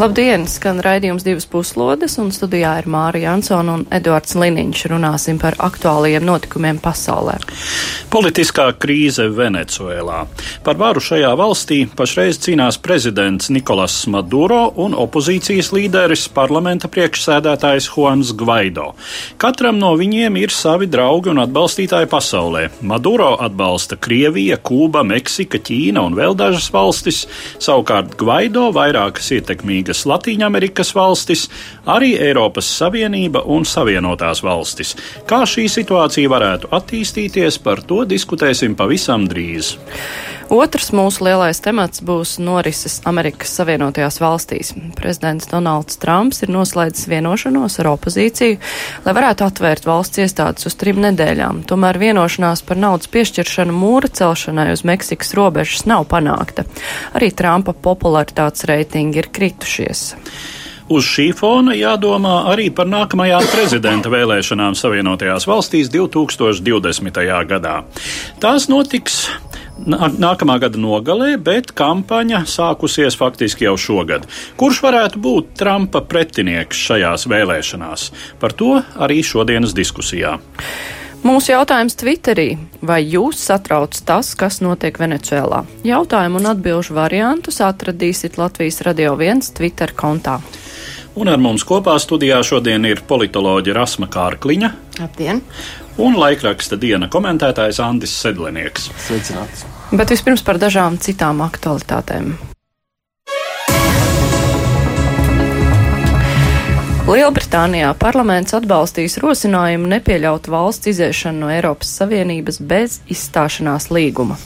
Labdien! Skan raidījums divas puslodes, un studijā ir Mārija Ansona un Eduards Liniņš. Runāsim par aktuālajiem notikumiem pasaulē. Politiskā krīze Venecuēlā. Par varu šajā valstī pašreiz cīnās prezidents Nikolas Maduro un opozīcijas līderis parlamenta priekšsēdētājs Juans Gvaido. Katram no viņiem ir savi draugi un atbalstītāji pasaulē. Maduro atbalsta Krievija, Kūba, Meksika, Ķīna un vēl dažas valstis, savukārt Gvaido vairākas ietekmīgas vairākas Latīņamerikas valstis, arī Eiropas Savienība un Savienotās valstis. Kā šī situācija varētu attīstīties, par to diskutēsim pavisam drīz. Otrs mūsu lielais temats būs norises Amerikas Savienotajās valstīs. Prezidents Donalds Trumps ir noslēdzis vienošanos ar opozīciju, lai varētu atvērt valsts iestādes uz trim nedēļām. Tomēr vienošanās par naudas piešķiršanu mūra celšanai uz Meksikas robežas nav panākta. Arī Trumpa popularitātes reitingi ir kritušies. Uz šī fona jādomā arī par nākamajām prezidenta vēlēšanām Savienotajās valstīs 2020. gadā. Tās notiks nākamā gada nogalē, bet kampaņa sākusies faktiski jau šogad. Kurš varētu būt Trumpa pretinieks šajās vēlēšanās? Par to arī šodienas diskusijā. Mūsu jautājums Twitterī. Vai jūs satrauc tas, kas notiek Venecuēlā? Jautājumu un atbilžu variantus atradīsiet Latvijas Radio 1 Twitter kontā. Un ar mums kopā studijā šodien ir politoloģija Rasma Kārkliņa. Labdien! Un laikraksta diena komentētājs Andris Sedlinieks. Sveicināts! Bet vispirms par dažām citām aktualitātēm. Lielbritānijā parlaments atbalstīs rosinājumu nepieļaut valsts iziešanu no Eiropas Savienības bez izstāšanās līguma.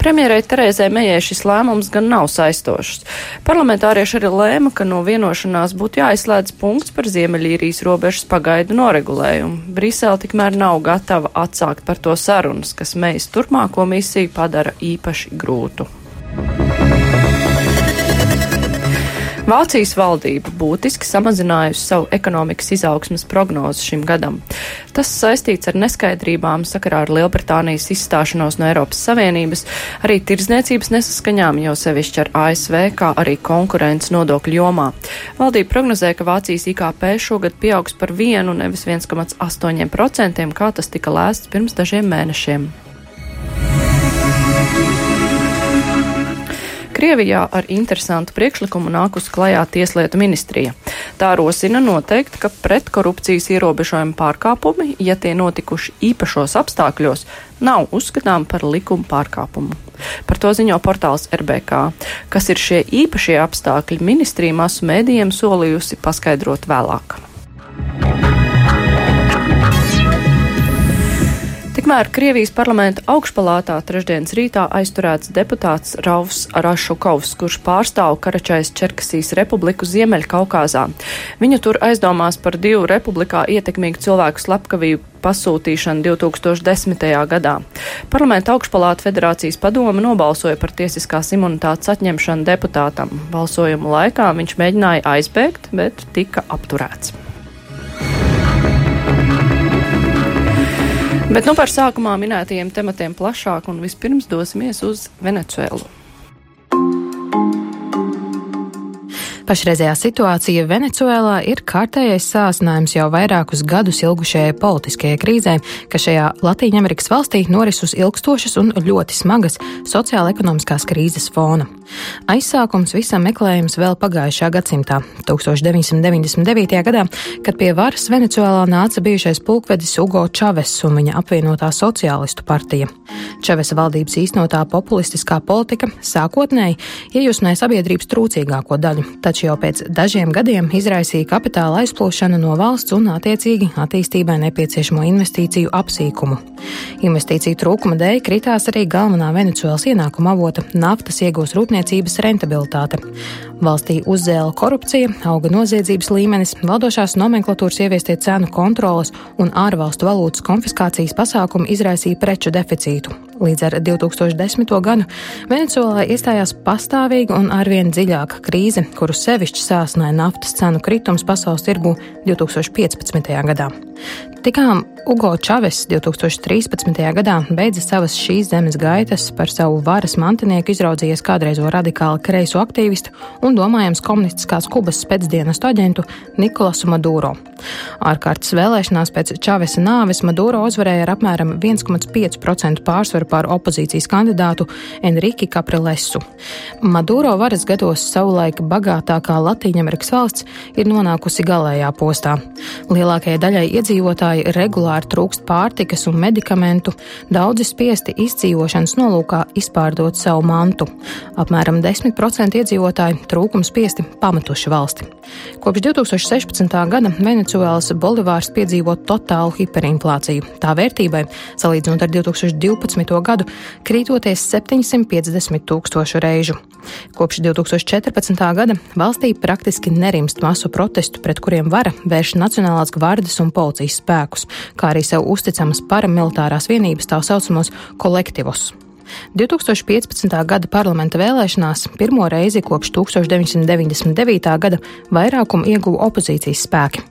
Premjerai Terēzē Mejai šis lēmums gan nav saistošs. Parlamentārieši arī lēma, ka no vienošanās būtu jāizslēdz punkts par Ziemeļīrijas robežas pagaidu noregulējumu. Brisele tikmēr nav gatava atsākt par to sarunas, kas Mejas turpmāko misiju padara īpaši grūtu. Vācijas valdība būtiski samazinājusi savu ekonomikas izaugsmas prognozi šim gadam. Tas saistīts ar neskaidrībām sakarā ar Lielbritānijas izstāšanos no Eiropas Savienības, arī tirdzniecības nesaskaņām, jau sevišķi ar ASV, kā arī konkurences nodokļu jomā. Valdība prognozē, ka Vācijas IKP šogad pieaugs par vienu, nevis 1,8%, kā tas tika lēsts pirms dažiem mēnešiem. Krievijā ar interesantu priekšlikumu nākus klajā Tieslietu ministrija. Tā rosina noteikt, ka pretkorupcijas ierobežojuma pārkāpumi, ja tie notikuši īpašos apstākļos, nav uzskatām par likuma pārkāpumu. Par to ziņo portāls RBK. Kas ir šie īpašie apstākļi, ministrija masu mēdījiem solījusi paskaidrot vēlāk. Tikmēr Krievijas parlamenta augšpalātā trešdienas rītā aizturēts deputāts Raufs Rašukovs, kurš pārstāv Karačais Čerkasīs republiku Ziemeļkaukāzā. Viņu tur aizdomās par divu republikā ietekmīgu cilvēku slepkavību pasūtīšanu 2010. gadā. Parlamenta augšpalāta federācijas padome nobalsoja par tiesiskās imunitātes atņemšanu deputātam. Balsojumu laikā viņš mēģināja aizbēgt, bet tika apturēts. Bet nu par sākumā minētajiem tematiem plašāk un vispirms dosimies uz Venecuēlu. Pašreizējā situācija Venecuēlā ir kārtējais sāsinājums jau vairākus gadus ilgušajai politiskajai krīzē, kas šajā Latvijas-Amerikas valstī noris uz ilgstošas un ļoti smagas sociāla-ekonomiskās krīzes fona. Aizsākums visam meklējums vēl pagājušā gadsimtā, 1999. gadā, kad pie varas Venecuēlā nāca bijušais pulkvedis Ugo Čaves un viņa apvienotā sociālistu partija. Čavesa valdības īstenotā populistiskā politika sākotnēji iejusmēja sabiedrības trūcīgāko daļu, taču jau pēc dažiem gadiem izraisīja kapitāla aizplūšanu no valsts un attiecīgi attīstībai nepieciešamo investīciju apsīkumu. Investīciju trūkuma dēļ kritās arī galvenā Venecuēlas ienākuma avota - naftas iegūs rūpniecības rentabilitāte. Valstī uzzēla korupcija, auga noziedzības līmenis, valdošās nomenklatūras ieviestie cenu kontrolas un ārvalstu valūtas konfiskācijas pasākumi izraisīja preču deficītu, Līdz ar 2010. gadu Venecuēlā iestājās pastāvīga un arvien dziļāka krīze, kuru sevišķi sāsināja naftas cenu kritums pasaules tirgu 2015. gadā. Tikām Ugo Čaves 2013. gadā beidza savas šīs zemes gaitas par savu varas mantinieku izraudzījies kādreizo radikāli kreiso aktīvistu un domājams komunistiskās Kubas spēcdienestu aģentu Nikolasu Maduro. Ārkārtas vēlēšanās pēc Čavesa nāves Maduro uzvarēja ar apmēram 1,5% pārsvaru pār opozīcijas kandidātu Enrique Caprilesu. Maduro varas gados savulaik bagātākā Latīņamerikas valsts ir nonākusi galējā postā. Lielākajai daļai iedzīvotāji regulāri trūkst pārtikas un medikamentu, daudzi spiesti izdzīvošanas nolūkā izpārdot savu mantu. Apmēram 10% iedzīvotāji trūkums spiesti pametuši valsti. Kopš 2016. gada Venecuēlas bolivārs piedzīvo totālu hiperinflāciju. Tā vērtībai, salīdzinot ar 2012. Gadu, krītoties 750 tūkstošu reižu. Kopš 2014. gada valstī praktiski nerimst masu protestu, pret kuriem vara vērš Nacionālās gvardes un policijas spēkus, kā arī sev uzticamas paramilitārās vienības tā saucamos kolektīvos. 2015. gada parlamenta vēlēšanās pirmo reizi kopš 1999. gada vairākumu ieguva opozīcijas spēki.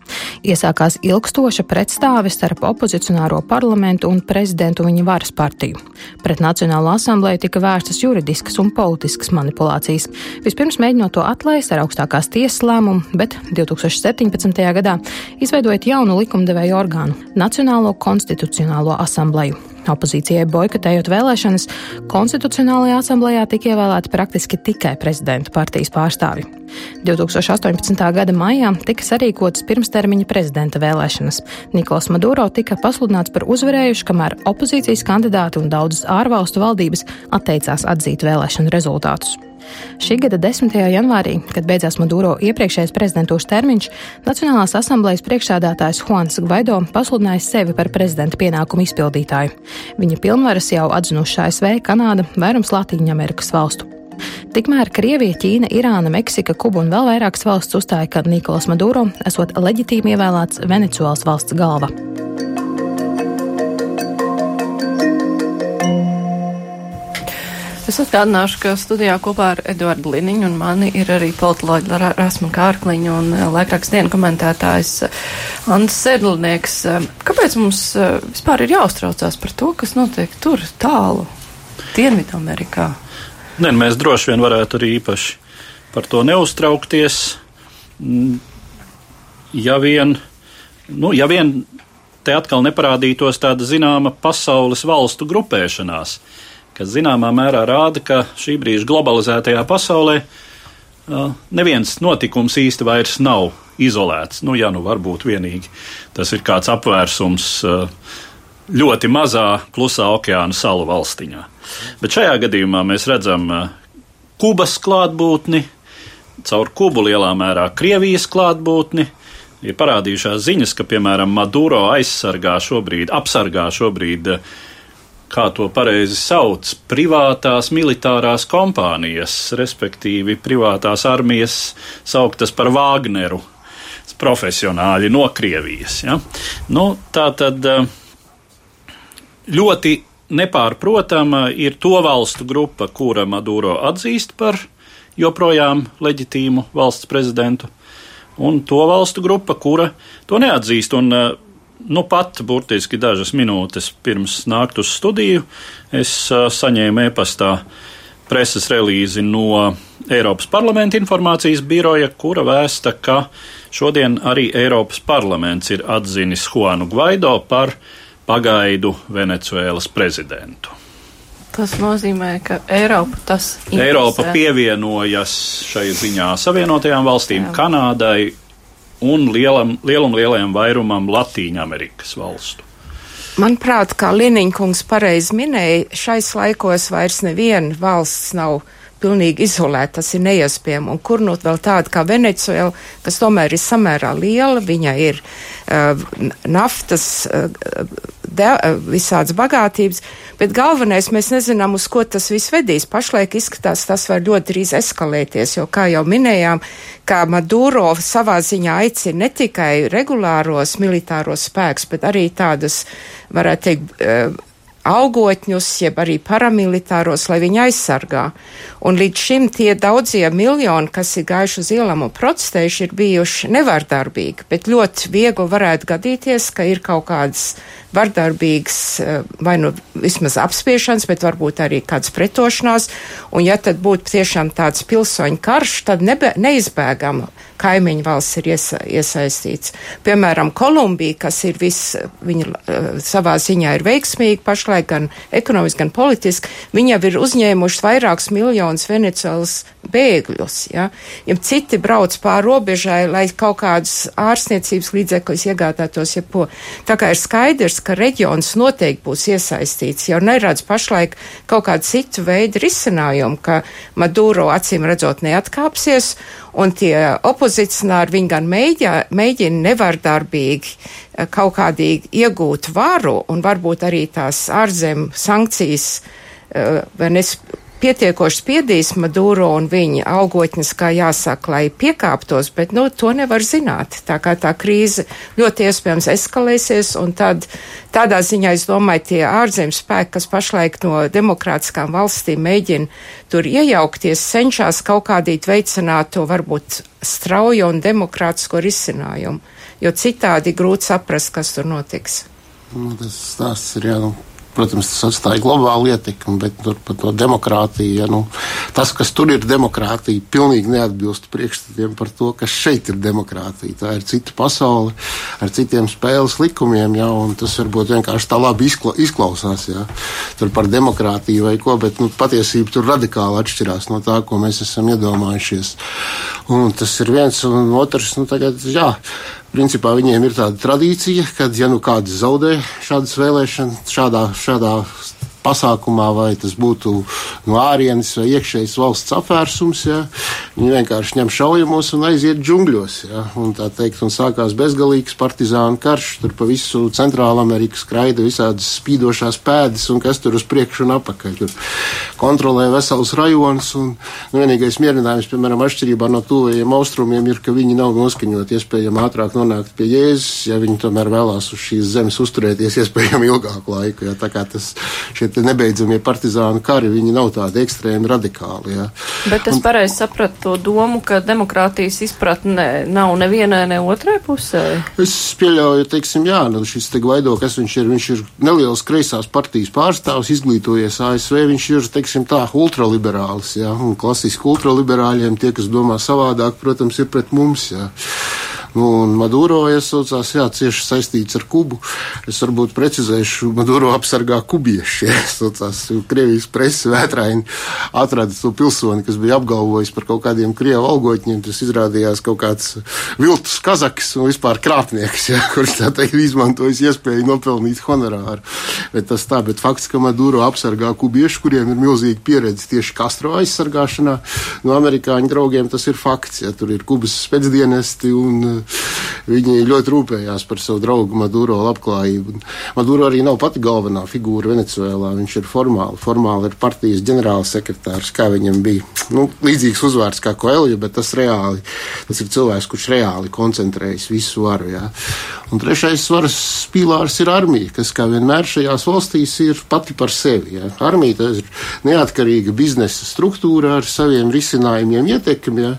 Iesākās ilgstoša pretstāve starp opozicionāro parlamentu un prezidentu viņa varas partiju. Pret Nacionālo asamblēju tika vērstas juridiskas un politiskas manipulācijas. Vispirms mēģinot to atlaist ar augstākās tiesas lēmumu, bet 2017. gadā izveidojot jaunu likumdevēju orgānu - Nacionālo konstitucionālo asambleju. Opozīcijai boikotējot vēlēšanas, Konstitucionālajā asamblējā tika ievēlēti praktiski tikai prezidenta partijas pārstāvi. 2018. gada maijā tika sarīkotas pirmstermiņa prezidenta vēlēšanas. Nikols Maduro tika pasludināts par uzvarējušu, kamēr opozīcijas kandidāti un daudzas ārvalstu valdības atteicās atzīt vēlēšanu rezultātus. Šī gada 10. janvārī, kad beidzās Maduro iepriekšējais prezidentūras termiņš, Nacionālās asamblejas priekšsādātājs Juans Gvaido pasludināja sevi par prezidenta pienākumu izpildītāju. Viņa pilnvaras jau atzinuši ASV, Kanāda, vairums Latīņu Amerikas valstu. Tikmēr Krievija, Ķīna, Irāna, Meksika, Kuba un vēl vairākas valsts uzstāja, ka Nikolas Maduro esot leģitīmi ievēlēts Venecuēlas valsts galva. Es atgādināšu, ka studijā kopā ar Eduardu Liniņu un mani ir arī politoloģi Rasmu Kārkliņu un eh, laikraksts dienu komentētājs eh, Andris Sedlnieks. Eh, kāpēc mums vispār ir jāuztraucās par to, kas notiek tur tālu, Dienvidamerikā? Ne, mēs droši vien varētu arī īpaši par to neuztraukties. Mm, ja vien, nu, ja vien te atkal neparādītos tāda zināma pasaules valstu grupēšanās, kas zināmā mērā rāda, ka šī brīža globalizētajā pasaulē neviens notikums īsti vairs nav izolēts. Nu, ja nu varbūt vienīgi tas ir kāds apvērsums ļoti mazā klusā okeāna salu valstiņā. Bet šajā gadījumā mēs redzam Kubas klātbūtni, caur Kubu lielā mērā Krievijas klātbūtni. Ir parādījušās ziņas, ka, piemēram, Maduro aizsargā šobrīd, apsargā šobrīd uh, kā to pareizi sauc, privātās militārās kompānijas, respektīvi privātās armijas sauktas par Vāgneru, profesionāļi no Krievijas. Ja? Nu, tā tad eh, ļoti nepārprotama ir to valstu grupa, kura Maduro atzīst par joprojām leģitīmu valsts prezidentu, un to valstu grupa, kura to neatzīst. Un, uh, nu pat burtiski dažas minūtes pirms nākt uz studiju, es saņēmu e-pastā preses relīzi no Eiropas parlamenta informācijas biroja, kura vēsta, ka šodien arī Eiropas parlaments ir atzinis Juanu Gvaido par pagaidu Venecuēlas prezidentu. Tas nozīmē, ka Eiropa tas interesē. Eiropa pievienojas šai ziņā Savienotajām valstīm, Jā. Kanādai un lielam, lielam lielajam vairumam Latīņa Amerikas valstu. Manuprāt, kā Liniņkungs pareizi minēja, šais laikos vairs neviena valsts nav pilnīgi izolēta, tas ir neiespējami. Un kur nu vēl tāda kā Venecuēla, kas tomēr ir samērā liela, viņa ir uh, naftas, uh, de, uh, visādas bagātības, bet galvenais mēs nezinām, uz ko tas viss vedīs. Pašlaik izskatās, tas var ļoti drīz eskalēties, jo, kā jau minējām, kā Maduro savā ziņā aicina ne tikai regulāros militāros spēkus, bet arī tādas, varētu teikt, uh, augotņus, jeb arī paramilitāros, lai viņi aizsargā. Un līdz šim tie daudzie miljoni, kas ir gājuši uz ielām un protestējuši, ir bijuši nevardarbīgi, bet ļoti viegli varētu gadīties, ka ir kaut kādas vardarbīgas, eh, vai nu vismaz apspiešanas, bet varbūt arī kādas pretošanās. Un ja tad būtu tiešām tāds pilsoņu karš, tad nebe, neizbēgama kaimiņu valsts ir iesa, iesaistīts. Piemēram, Kolumbija, kas ir viss, viņa uh, savā ziņā ir veiksmīga pašlaik gan ekonomiski, gan politiski, viņi jau ir uzņēmuši vairākus miljonus Venecuēlas bēgļus. Ja? ja citi brauc pāri robežai, lai kaut kādus ārstniecības līdzekļus iegādātos, ja po. Tā kā ir skaidrs, ka reģions noteikti būs iesaistīts, jau neredz pašlaik kaut kādu citu veidu risinājumu, ka Maduro acīm redzot neatkāpsies un tie opozicionāri viņi gan mēģina, mēģina nevardarbīgi eh, kaut kādīgi iegūt varu un varbūt arī tās ārzem sankcijas eh, vai nes pietiekoši spiedīs Maduro un viņa algotņas, kā jāsaka, lai piekāptos, bet, nu, to nevar zināt. Tā kā tā krīze ļoti iespējams eskalēsies, un tad tādā ziņā, es domāju, tie ārzemes spēki, kas pašlaik no demokrātiskām valstīm mēģina tur iejaukties, cenšas kaut kādīt veicināt to varbūt straujo un demokrātisko risinājumu, jo citādi grūti saprast, kas tur notiks. Nu, tas stāsts ir jā, nu, Protams, tas atstāja globālu ietekmi, bet tur par to demokrātiju, ja, nu, tas, kas tur ir demokrātija, pilnīgi neatbilst priekšstatiem par to, kas šeit ir demokrātija. Tā ir cita pasaule ar citiem spēles likumiem, ja, un tas varbūt vienkārši tā labi izkla, izklausās, ja, tur par demokrātiju vai ko, bet nu, patiesība tur radikāli atšķirās no tā, ko mēs esam iedomājušies. Un tas ir viens un otrs, nu tagad, jā, Principā viņiem ir tāda tradīcija, ka, ja nu kāds zaudē šādas vēlēšanas, šādā, šādā pasākumā, vai tas būtu no ārienes vai iekšējas valsts apvērsums. Ja. Viņi vienkārši ņem šaujamos un aiziet džungļos. Ja. Un, teikt, un sākās bezgalīgs partizānu karš. Tur pa visu Centrālu Ameriku skraida visādas spīdošās pēdas, un kas tur uz priekšu un apakaļ. Tur kontrolē vesels rajonus. Un, nu, vienīgais mierinājums, piemēram, atšķirībā no tuvajiem austrumiem, ir, ka viņi nav noskaņoti iespējami ātrāk nonākt pie Jēzus, ja viņi tomēr vēlās uz šīs zemes uzturēties iespējami ilgāku laiku. Ja. Tā kā tas šie nebeidzamie partizānu kari, viņi nav tādi ekstrēmi radikāli. Jā. Bet es pareizi sapratu to domu, ka demokrātijas izpratne nav nevienai, ne otrai pusē. Es pieļauju, teiksim, jā, nu šis te Gvaido, kas viņš ir, viņš ir neliels kreisās partijas pārstāvs, izglītojies ASV, viņš ir, teiksim, tā ultraliberāls, jā, un klasiski ultraliberāļiem tie, kas domā savādāk, protams, ir pret mums, jā. Un Maduro iesaucās, jā, cieši saistīts ar Kubu. Es varbūt precizēšu, Maduro apsargā kubieši. Iesaucās Krievijas presi vētraini atrada to pilsoni, kas bija apgalvojis par kaut kādiem Krievu algotņiem. Tas izrādījās kaut kāds viltus kazaks un vispār krāpnieks, jā, kurš tā teikt izmantojis iespēju nopelnīt honorāru. Bet tas tā, bet fakts, ka Maduro apsargā kubieši, kuriem ir milzīga pieredze tieši Kastro aizsargāšanā, no amerikāņu draugiem tas ir fakts. Ja, tur ir Kubas spēcdienesti un Viņi ļoti rūpējās par savu draugu Maduro labklājību. Maduro arī nav pati galvenā figūra Venecuēlā. Viņš ir formāli, formāli ir partijas ģenerālsekretārs, kā viņam bija. Nu, līdzīgs uzvārds kā Koelju, bet tas reāli, tas ir cilvēks, kurš reāli koncentrējas visu varu. Jā. Un trešais svaras pīlārs ir armija, kas kā vienmēr šajās valstīs ir pati par sevi. Jā. Armija ir neatkarīga biznesa struktūra ar saviem risinājumiem, ietekmi. Jā.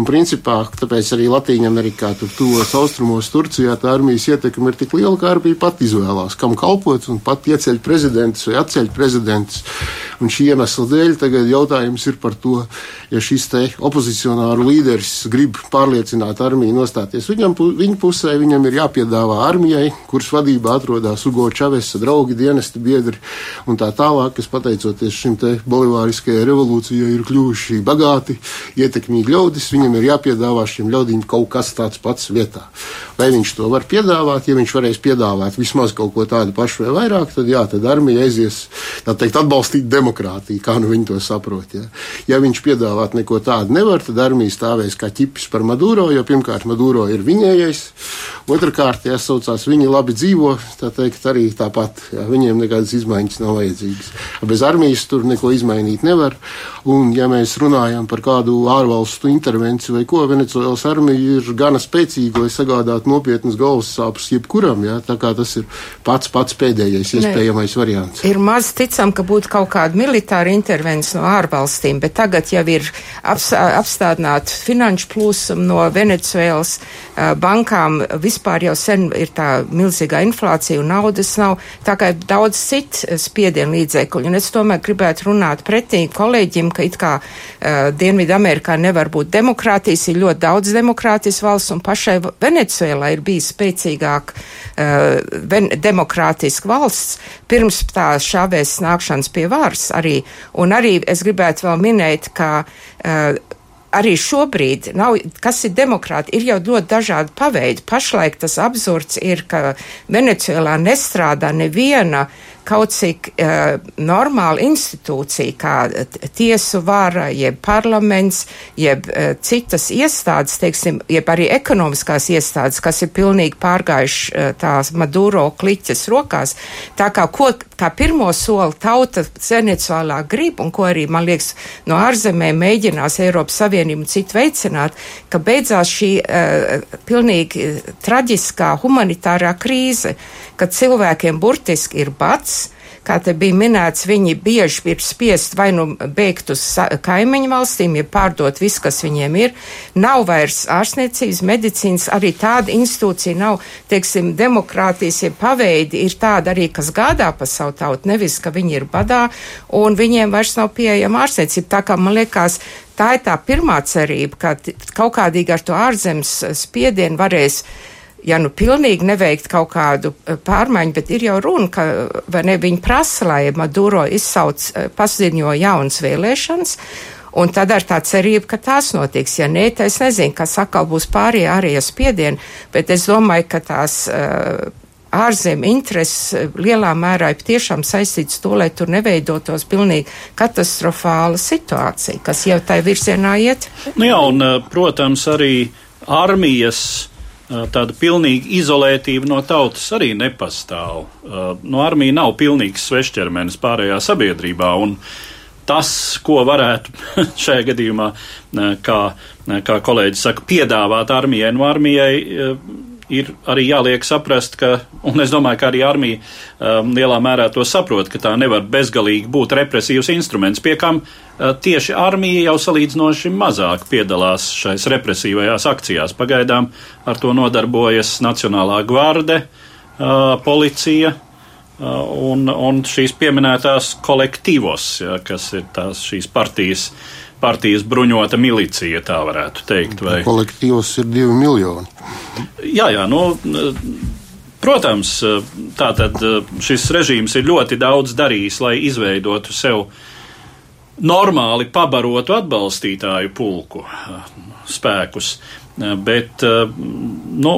Un principā tāpēc arī Latīņa Amerikā tur tuvos austrumos Turcijā tā armijas ietekme ir tik liela, ka armija pat izvēlās, kam kalpot, un pat ieceļ prezidentus vai atceļ prezidentus. Un šī iemesla dēļ tagad jautājums ir par to, ja šis te opozicionāru līderis grib pārliecināt armiju nostāties viņam, viņa pusē, viņam ir jāpiedāvā armijai, kuras vadībā atrodas Ugo Čavesa draugi, dienesti biedri un tā tālāk, kas pateicoties šim te bolivāriskajai revolūcijai ir kļuvuši bagāti, ietekmīgi ļaudis, viņam ir jāpiedāvā šiem ļaudīm kaut kas tāds pats vietā. Vai viņš to var piedāvāt? Ja viņš varēs piedāvāt vismaz kaut ko tādu pašu vai vairāk, tad jā, tad armija aizies, tā teikt, atbalstīt demokrātiju, kā nu viņi to saprot. Ja, ja viņš piedāvāt neko tādu nevar, tad armija stāvēs kā ķipis par Maduro, jo pirmkārt Maduro ir viņējais, otrkārt, ja saucās viņi labi dzīvo, tā teikt, arī tāpat, ja, viņiem nekādas izmaiņas nav vajadzīgas. Bez armijas tur neko izmainīt nevar, un ja mēs runājam par kādu ārvalstu intervenciju vai ko, Venecuēlas armija ir gana spēcīga, lai sagādātu nopietnas galvas sāpes jebkuram, jā, tā kā tas ir pats pats pēdējais iespējamais ne. variants. Ir maz ticam, ka būtu kaut kāda militāra intervencija no ārvalstīm, bet tagad jau ir aps, apstādināta finanšu plūsuma no Venecuēlas uh, bankām. Vispār jau sen ir tā milzīgā inflācija un naudas nav, tā kā ir daudz cit spiedienu līdzekļu. Un es tomēr gribētu runāt pretī kolēģim, ka it kā uh, Dienvidu Amerikā nevar būt demokrātijas, ir ļoti daudz demokrātijas valsts un pašai Venecuēlā ir bijis spēcīgāk uh, demokrātiska valsts pirms tā šāvēs nākšanas pie varas arī. Un arī es gribētu vēl minēt, ka uh, arī šobrīd nav, kas ir demokrāti, ir jau ļoti dažādi paveidi. Pašlaik tas absurds ir, ka Venecijolā nestrādā neviena kaut cik uh, normāla institūcija, kā tiesu vara, jeb parlaments, jeb uh, citas iestādes, teiksim, jeb arī ekonomiskās iestādes, kas ir pilnīgi pārgājuši uh, tās Maduro kliķes rokās. Tā kā, ko, kā pirmo soli tauta Venecijolā grib, un ko arī, man liekas, no ārzemēm mēģinās Eiropas Savienība un citu veicināt, ka beidzās šī uh, pilnīgi traģiskā humanitārā krīze, kad cilvēkiem burtiski ir bats, kā te bija minēts, viņi bieži ir spiest vai nu bēgt uz kaimiņu valstīm, ja pārdot visu, kas viņiem ir. Nav vairs ārstniecības, medicīnas, arī tāda institūcija nav, teiksim, demokrātijas, ja paveidi ir tāda arī, kas gādā pa savu tautu, nevis, ka viņi ir badā un viņiem vairs nav pieejama ārstniecība. Tā kā man liekas, tā ir tā pirmā cerība, ka kaut kādīgi ar to ārzemes spiedienu varēs ja nu pilnīgi neveikt kaut kādu eh, pārmaiņu, bet ir jau runa, ka, vai ne, viņi prasa, lai Maduro izsauc, eh, paziņo jaunas vēlēšanas. Un tad ar tā cerību, ka tās notiks. Ja nē, tad es nezinu, kas atkal būs pārējie ārējie spiedieni, bet es domāju, ka tās uh, ārzemju intereses lielā mērā ir tiešām saistīts to, lai tur neveidotos pilnīgi katastrofāla situācija, kas jau tai virzienā iet. Nu jā, un, protams, arī armijas tāda pilnīga izolētība no tautas arī nepastāv. No armija nav pilnīgs svešķermenis pārējā sabiedrībā. Tas, ko varētu šajā gadījumā, kā, kā kolēģis saka, piedāvāt armijai, no armijai ir arī jāliek saprast, ka, un es domāju, ka arī armija um, lielā mērā to saprot, ka tā nevar bezgalīgi būt represīvs instruments, pie kam uh, tieši armija jau salīdzinoši mazāk piedalās šais represīvajās akcijās. Pagaidām ar to nodarbojas Nacionālā gvarde, uh, policija. Uh, un, un šīs pieminētās kolektīvos, ja, kas ir tās šīs partijas uh, partijas bruņota milicija, tā varētu teikt. Vai... Kolektīvs ir divi miljoni. Jā, jā, nu, protams, tātad šis režīms ir ļoti daudz darījis, lai izveidotu sev normāli pabarotu atbalstītāju pulku spēkus, bet, nu,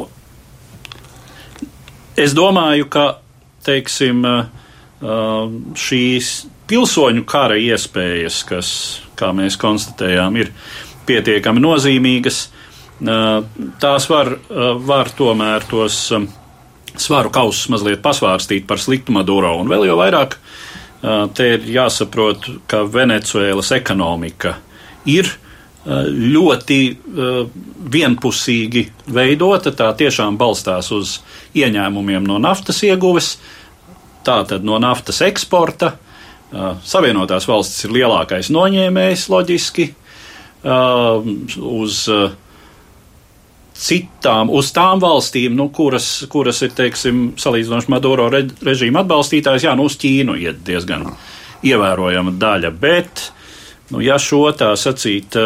es domāju, ka, teiksim, šīs pilsoņu kara iespējas, kas kā mēs konstatējām, ir pietiekami nozīmīgas. Tās var, var tomēr tos svaru kausus mazliet pasvārstīt par sliktu Maduro, un vēl jau vairāk te ir jāsaprot, ka Venecuēlas ekonomika ir ļoti vienpusīgi veidota, tā tiešām balstās uz ieņēmumiem no naftas ieguves, tātad no naftas eksporta, Savienotās valstis ir lielākais noņēmējs loģiski uh, uz uh, citām, uz tām valstīm, nu, kuras, kuras ir, teiksim, salīdzinoši Maduro re, režīma atbalstītājs, jā, nu, uz Ķīnu iet diezgan ievērojama daļa, bet, nu, ja šo tā sacīt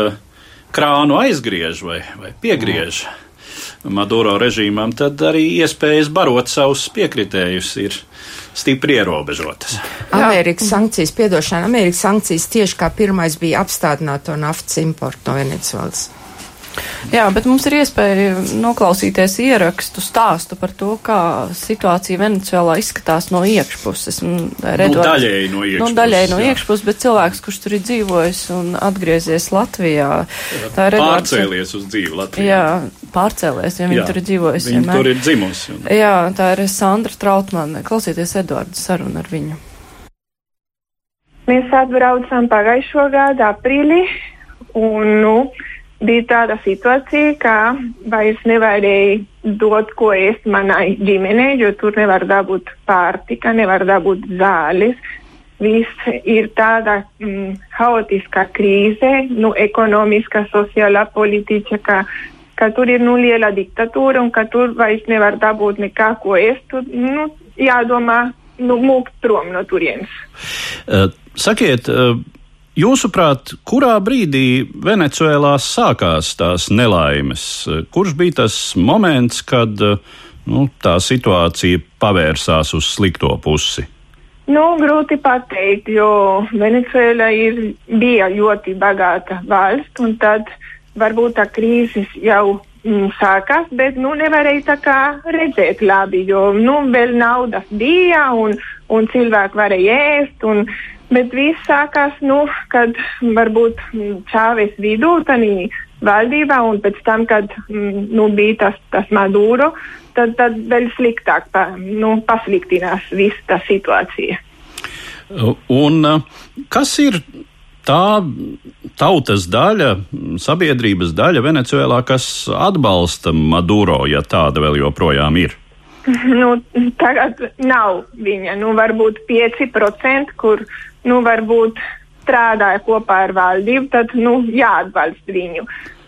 krānu aizgriež vai, vai piegriež Maduro režīmam, tad arī iespējas barot savus piekritējus ir stipri ierobežotas. Amerikas sankcijas, piedošana, Amerikas sankcijas tieši kā pirmais bija apstādināt to naftas importu no Venecuēlas. Jā, bet mums ir iespēja noklausīties ierakstu stāstu par to, kā situācija Venecijā izskatās no iekšpuses. Redot, nu, daļēji no iekšpuses. Nu, daļēji no iekšpuses, bet cilvēks, kurš tur ir dzīvojis un atgriezies Latvijā. Tā ir Redvards. Pārcēlies uz dzīvi Latvijā. Jā, pārcēlies, ja viņi jā, tur ir dzīvojis. Viņa vienmēr. tur ir dzimusi. Un... Jā, tā ir Sandra Trautmane. Klausieties Eduardu sarunu ar viņu. Mēs atbraucām pagājušo gadu aprīlī un, nu, bija tāda situācija, ka vairs nevarēja dot ko ēst manai ģimenei, jo tur nevar dabūt pārtika, nevar dabūt zāles. Viss ir tāda mm, haotiska krīze, nu, ekonomiska, sociālā, politiska, ka, ka tur ir nu, liela diktatūra un ka tur vairs nevar dabūt nekā ko ēst. Tur, nu, jādomā, nu, mūkt prom no turienes. Uh, sakiet, uh, Jūsuprāt, kurā brīdī Venecuēlā sākās tās nelaimes? Kurš bija tas moments, kad nu, tā situācija pavērsās uz slikto pusi? Nu, grūti pateikt, jo ir, bija ļoti bagāta valsts, un tad varbūt tā krīzes jau mm, sākās, bet nu, nevarēja redzēt labi, jo nu, vēl naudas bija un, un cilvēki varēja ēst. Un, Bet viss sākās, nu, kad varbūt Čāvis vidū, tādā valdībā, un pēc tam, kad nu, bija tas, tas Maduro, tad, tad vēl sliktāk pa, nu, pasliktinās viss tā situācija. Un kas ir tā tautas daļa, sabiedrības daļa Venecijā, kas atbalsta Maduro, ja tāda vēl joprojām ir? Nu, tagad nav viņa. Nu, varbūt 5%, kur nu, varbūt strādāja kopā ar valdību, tad nu, jāatbalsta viņu.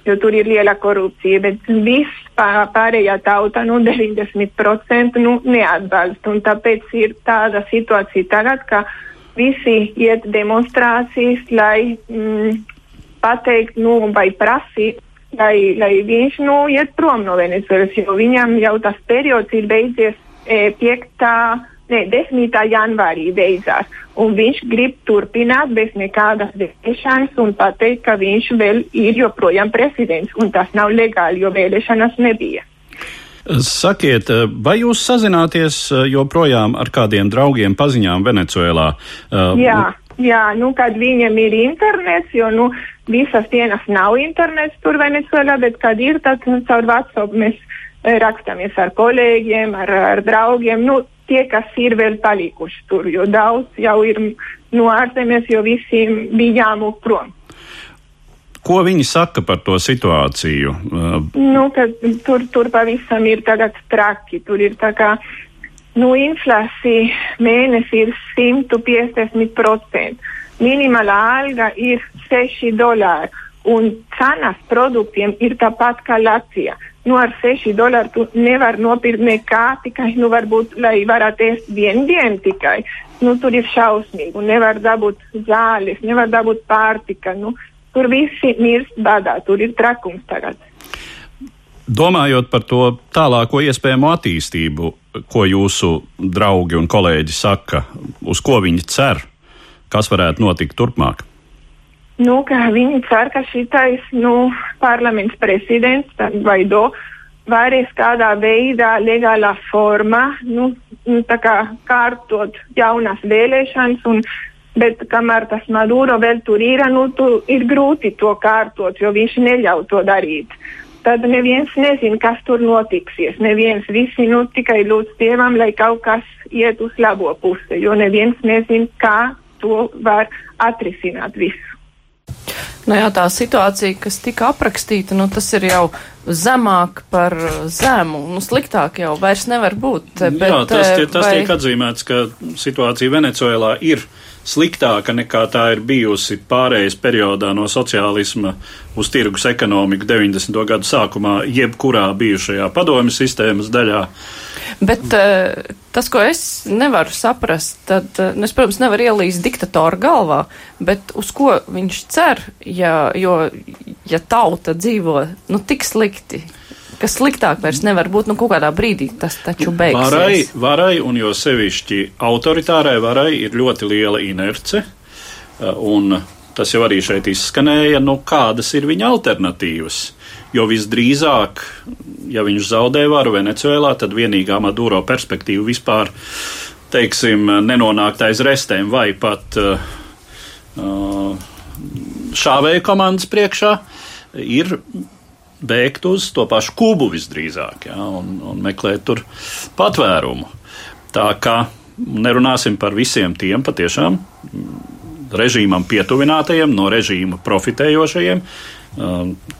Jo tur ir liela korupcija, bet viss pārējā tauta, nu, 90% nu, neatbalsta. Un tāpēc ir tāda situācija tagad, ka visi iet demonstrācijas, lai mm, pateikt, nu, vai prasīt, lai, lai viņš nu, iet prom no Venecuēlas, jo viņam jau tas periods ir beidzies e, 5 ne, 10. janvārī beidzās. Un viņš grib turpināt bez nekādas vēlēšanas un pateikt, ka viņš vēl ir joprojām prezidents. Un tas nav legāli, jo vēlēšanas nebija. Sakiet, vai jūs sazināties joprojām ar kādiem draugiem paziņām Venecuēlā? Jā, jā, nu, kad viņam ir internets, jo, nu, visas dienas nav internets tur Venecuēlā, bet kad ir, tad caur WhatsApp mēs rakstāmies ar kolēģiem, ar, ar draugiem. Nu, tie, kas ir vēl palikuši tur, jo daudz jau ir no ārzemēs, jo visiem bija jāmūk prom. Ko viņi saka par to situāciju? Nu, tur, tur pavisam ir tagad traki. Tur ir tā kā nu, inflācija mēnesī ir 150%. Minimālā alga ir 6 dolāri un cenas produktiem ir tāpat kā Latvijā nu, ar 6 dolāru tu nevar nopirkt nekā, tikai, nu, varbūt, lai varētu ēst vienu dienu tikai. Nu, tur ir šausmīgi, un nevar dabūt zāles, nevar dabūt pārtika. Nu, tur visi mirst badā, tur ir trakums tagad. Domājot par to tālāko iespējamo attīstību, ko jūsu draugi un kolēģi saka, uz ko viņi cer, kas varētu notikt turpmāk? Nu, viņi cer, ka šitais nu, parlaments prezidents Vaido varēs kādā veidā, legālā formā, nu, nu, kā kārtot jaunas vēlēšanas. Un, bet kamēr tas Maduro vēl tur ir, nu, tu, ir grūti to kārtot, jo viņš neļauj to darīt. Tad neviens nezina, kas tur notiksies. Neviens visi nu, tikai lūdz Dievam, lai kaut kas iet uz labo pusi, jo neviens nezina, kā to var atrisināt visu. Nu jā, tā situācija, kas tika aprakstīta, nu, tas ir jau zemāk par zemu. Nu, sliktāk jau vairs nevar būt. Bet, jā, tas, tie, tas vai... tiek atzīmēts, ka situācija Venecuēlā ir sliktāka nekā tā ir bijusi pārējais periodā no sociālisma uz tirgus ekonomiku 90. gadu sākumā, jebkurā bijušajā padomju sistēmas daļā. Bet uh, tas, ko es nevaru saprast, tad, uh, es, protams, nevaru ielīst diktatoru galvā, bet uz ko viņš cer, ja, jo, ja tauta dzīvo, nu, tik slikti, kas sliktāk vairs nevar būt, nu, kaut kādā brīdī tas taču beigsies. Varai, varai un jo sevišķi autoritārai varai ir ļoti liela inerce, uh, un tas jau arī šeit izskanēja, nu, kādas ir viņa alternatīvas. Jo visdrīzāk, ja viņš zaudē varu Venecijā, tad vienīgā Maduro perspektīva vispār, teiksim, nenonākt aiz restēm vai pat uh, uh šāvēju komandas priekšā, ir bēgt uz to pašu kubu visdrīzāk ja, un, un meklēt tur patvērumu. Tā kā nerunāsim par visiem tiem patiešām režīmam pietuvinātajiem, no režīma profitējošajiem,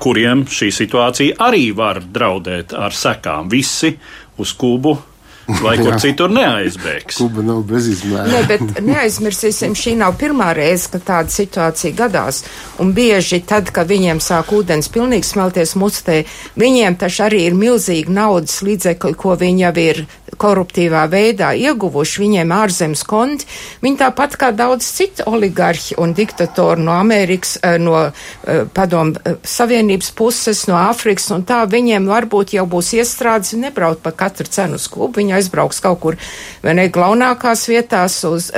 kuriem šī situācija arī var draudēt ar sekām. Visi uz Kubu vai kur citur neaizbēgs. Kuba nav bezizmēra. Nē, bet neaizmirsīsim, šī nav pirmā reize, kad tāda situācija gadās. Un bieži tad, kad viņiem sāk ūdens pilnīgi smelties mustē, viņiem taču arī ir milzīgi naudas līdzekļi, ko viņi jau ir koruptīvā veidā ieguvuši, viņiem ārzemes konti. Viņi tāpat kā daudz citu oligarhi un diktatori no Amerikas, eh, no eh, padomu eh, Savienības puses, no Āfrikas un tā, viņiem varbūt jau būs iestrādes nebraukt pa katru cenu uz klubu. Viņi aizbrauks kaut kur, vai ne, glaunākās vietās. Uz,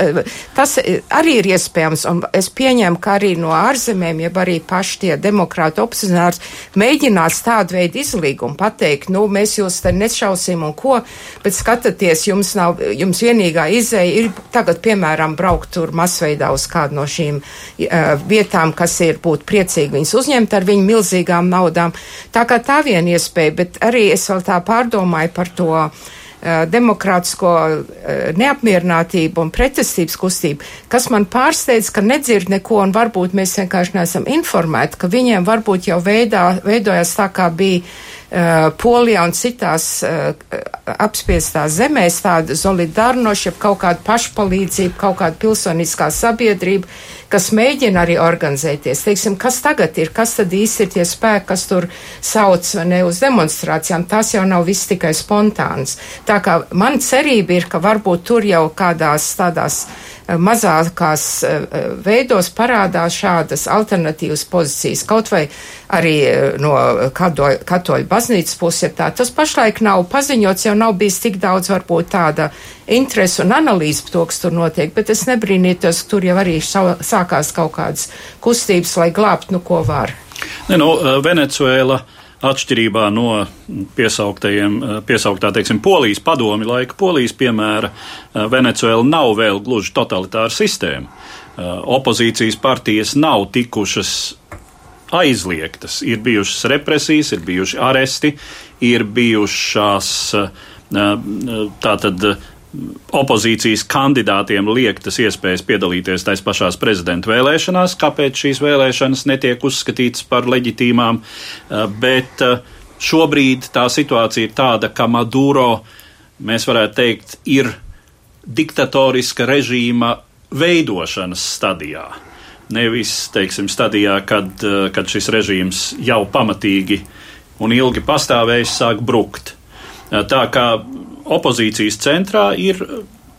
tas arī ir iespējams, un es pieņemu, ka arī no ārzemēm, jeb arī paši tie demokrāti opozicionārs mēģinās tādu veidu izlīgumu pateikt, nu, mēs jūs te nešausim un ko, bet skatāties, jums nav, jums vienīgā izēja ir tagad, piemēram, braukt tur masveidā uz kādu no šīm uh, vietām, kas ir būt priecīgi viņus uzņemt ar viņu milzīgām naudām. Tā kā tā viena iespēja, bet arī es vēl tā pārdomāju par to demokrātisko neapmierinātību un pretestības kustību, kas man pārsteidz, ka nedzird neko un varbūt mēs vienkārši neesam informēti, ka viņiem varbūt jau veidā, veidojas tā kā bija Polijā un citās uh, apspiestās zemēs tāda solidarnoša, kaut kāda pašpalīdzība, kaut kāda pilsoniskā sabiedrība, kas mēģina arī organizēties. Teiksim, kas tagad ir, kas tad īsti ir tie spēki, kas tur sauc ne uz demonstrācijām, tas jau nav viss tikai spontāns. Tā kā man cerība ir, ka varbūt tur jau kādās tādās eh, mazākās eh, veidos parādās šādas alternatīvas pozīcijas, kaut vai arī eh, no katoļu baznīcas puses. Tas pašlaik nav paziņots, jau nav bijis tik daudz varbūt tāda interesi un analīzi par to, kas tur notiek, bet es nebrīnītos, ka tur jau arī sākās kaut kādas kustības, lai glābtu, nu, ko var. Ne, nu, Venecuēla atšķirībā no piesauktajiem, piesauktā, teiksim, polijas padomi laika polijas piemēra, Venecuēla nav vēl gluži totalitāra sistēma. Opozīcijas partijas nav tikušas aizliegtas. Ir bijušas represijas, ir bijuši aresti, ir bijušās tātad opozīcijas kandidātiem liektas iespējas piedalīties tais pašās prezidenta vēlēšanās, kāpēc šīs vēlēšanas netiek uzskatītas par leģitīmām, bet šobrīd tā situācija ir tāda, ka Maduro, mēs varētu teikt, ir diktatoriska režīma veidošanas stadijā. Nevis, teiksim, stadijā, kad, kad šis režīms jau pamatīgi un ilgi pastāvējis, sāk brukt. Tā kā opozīcijas centrā ir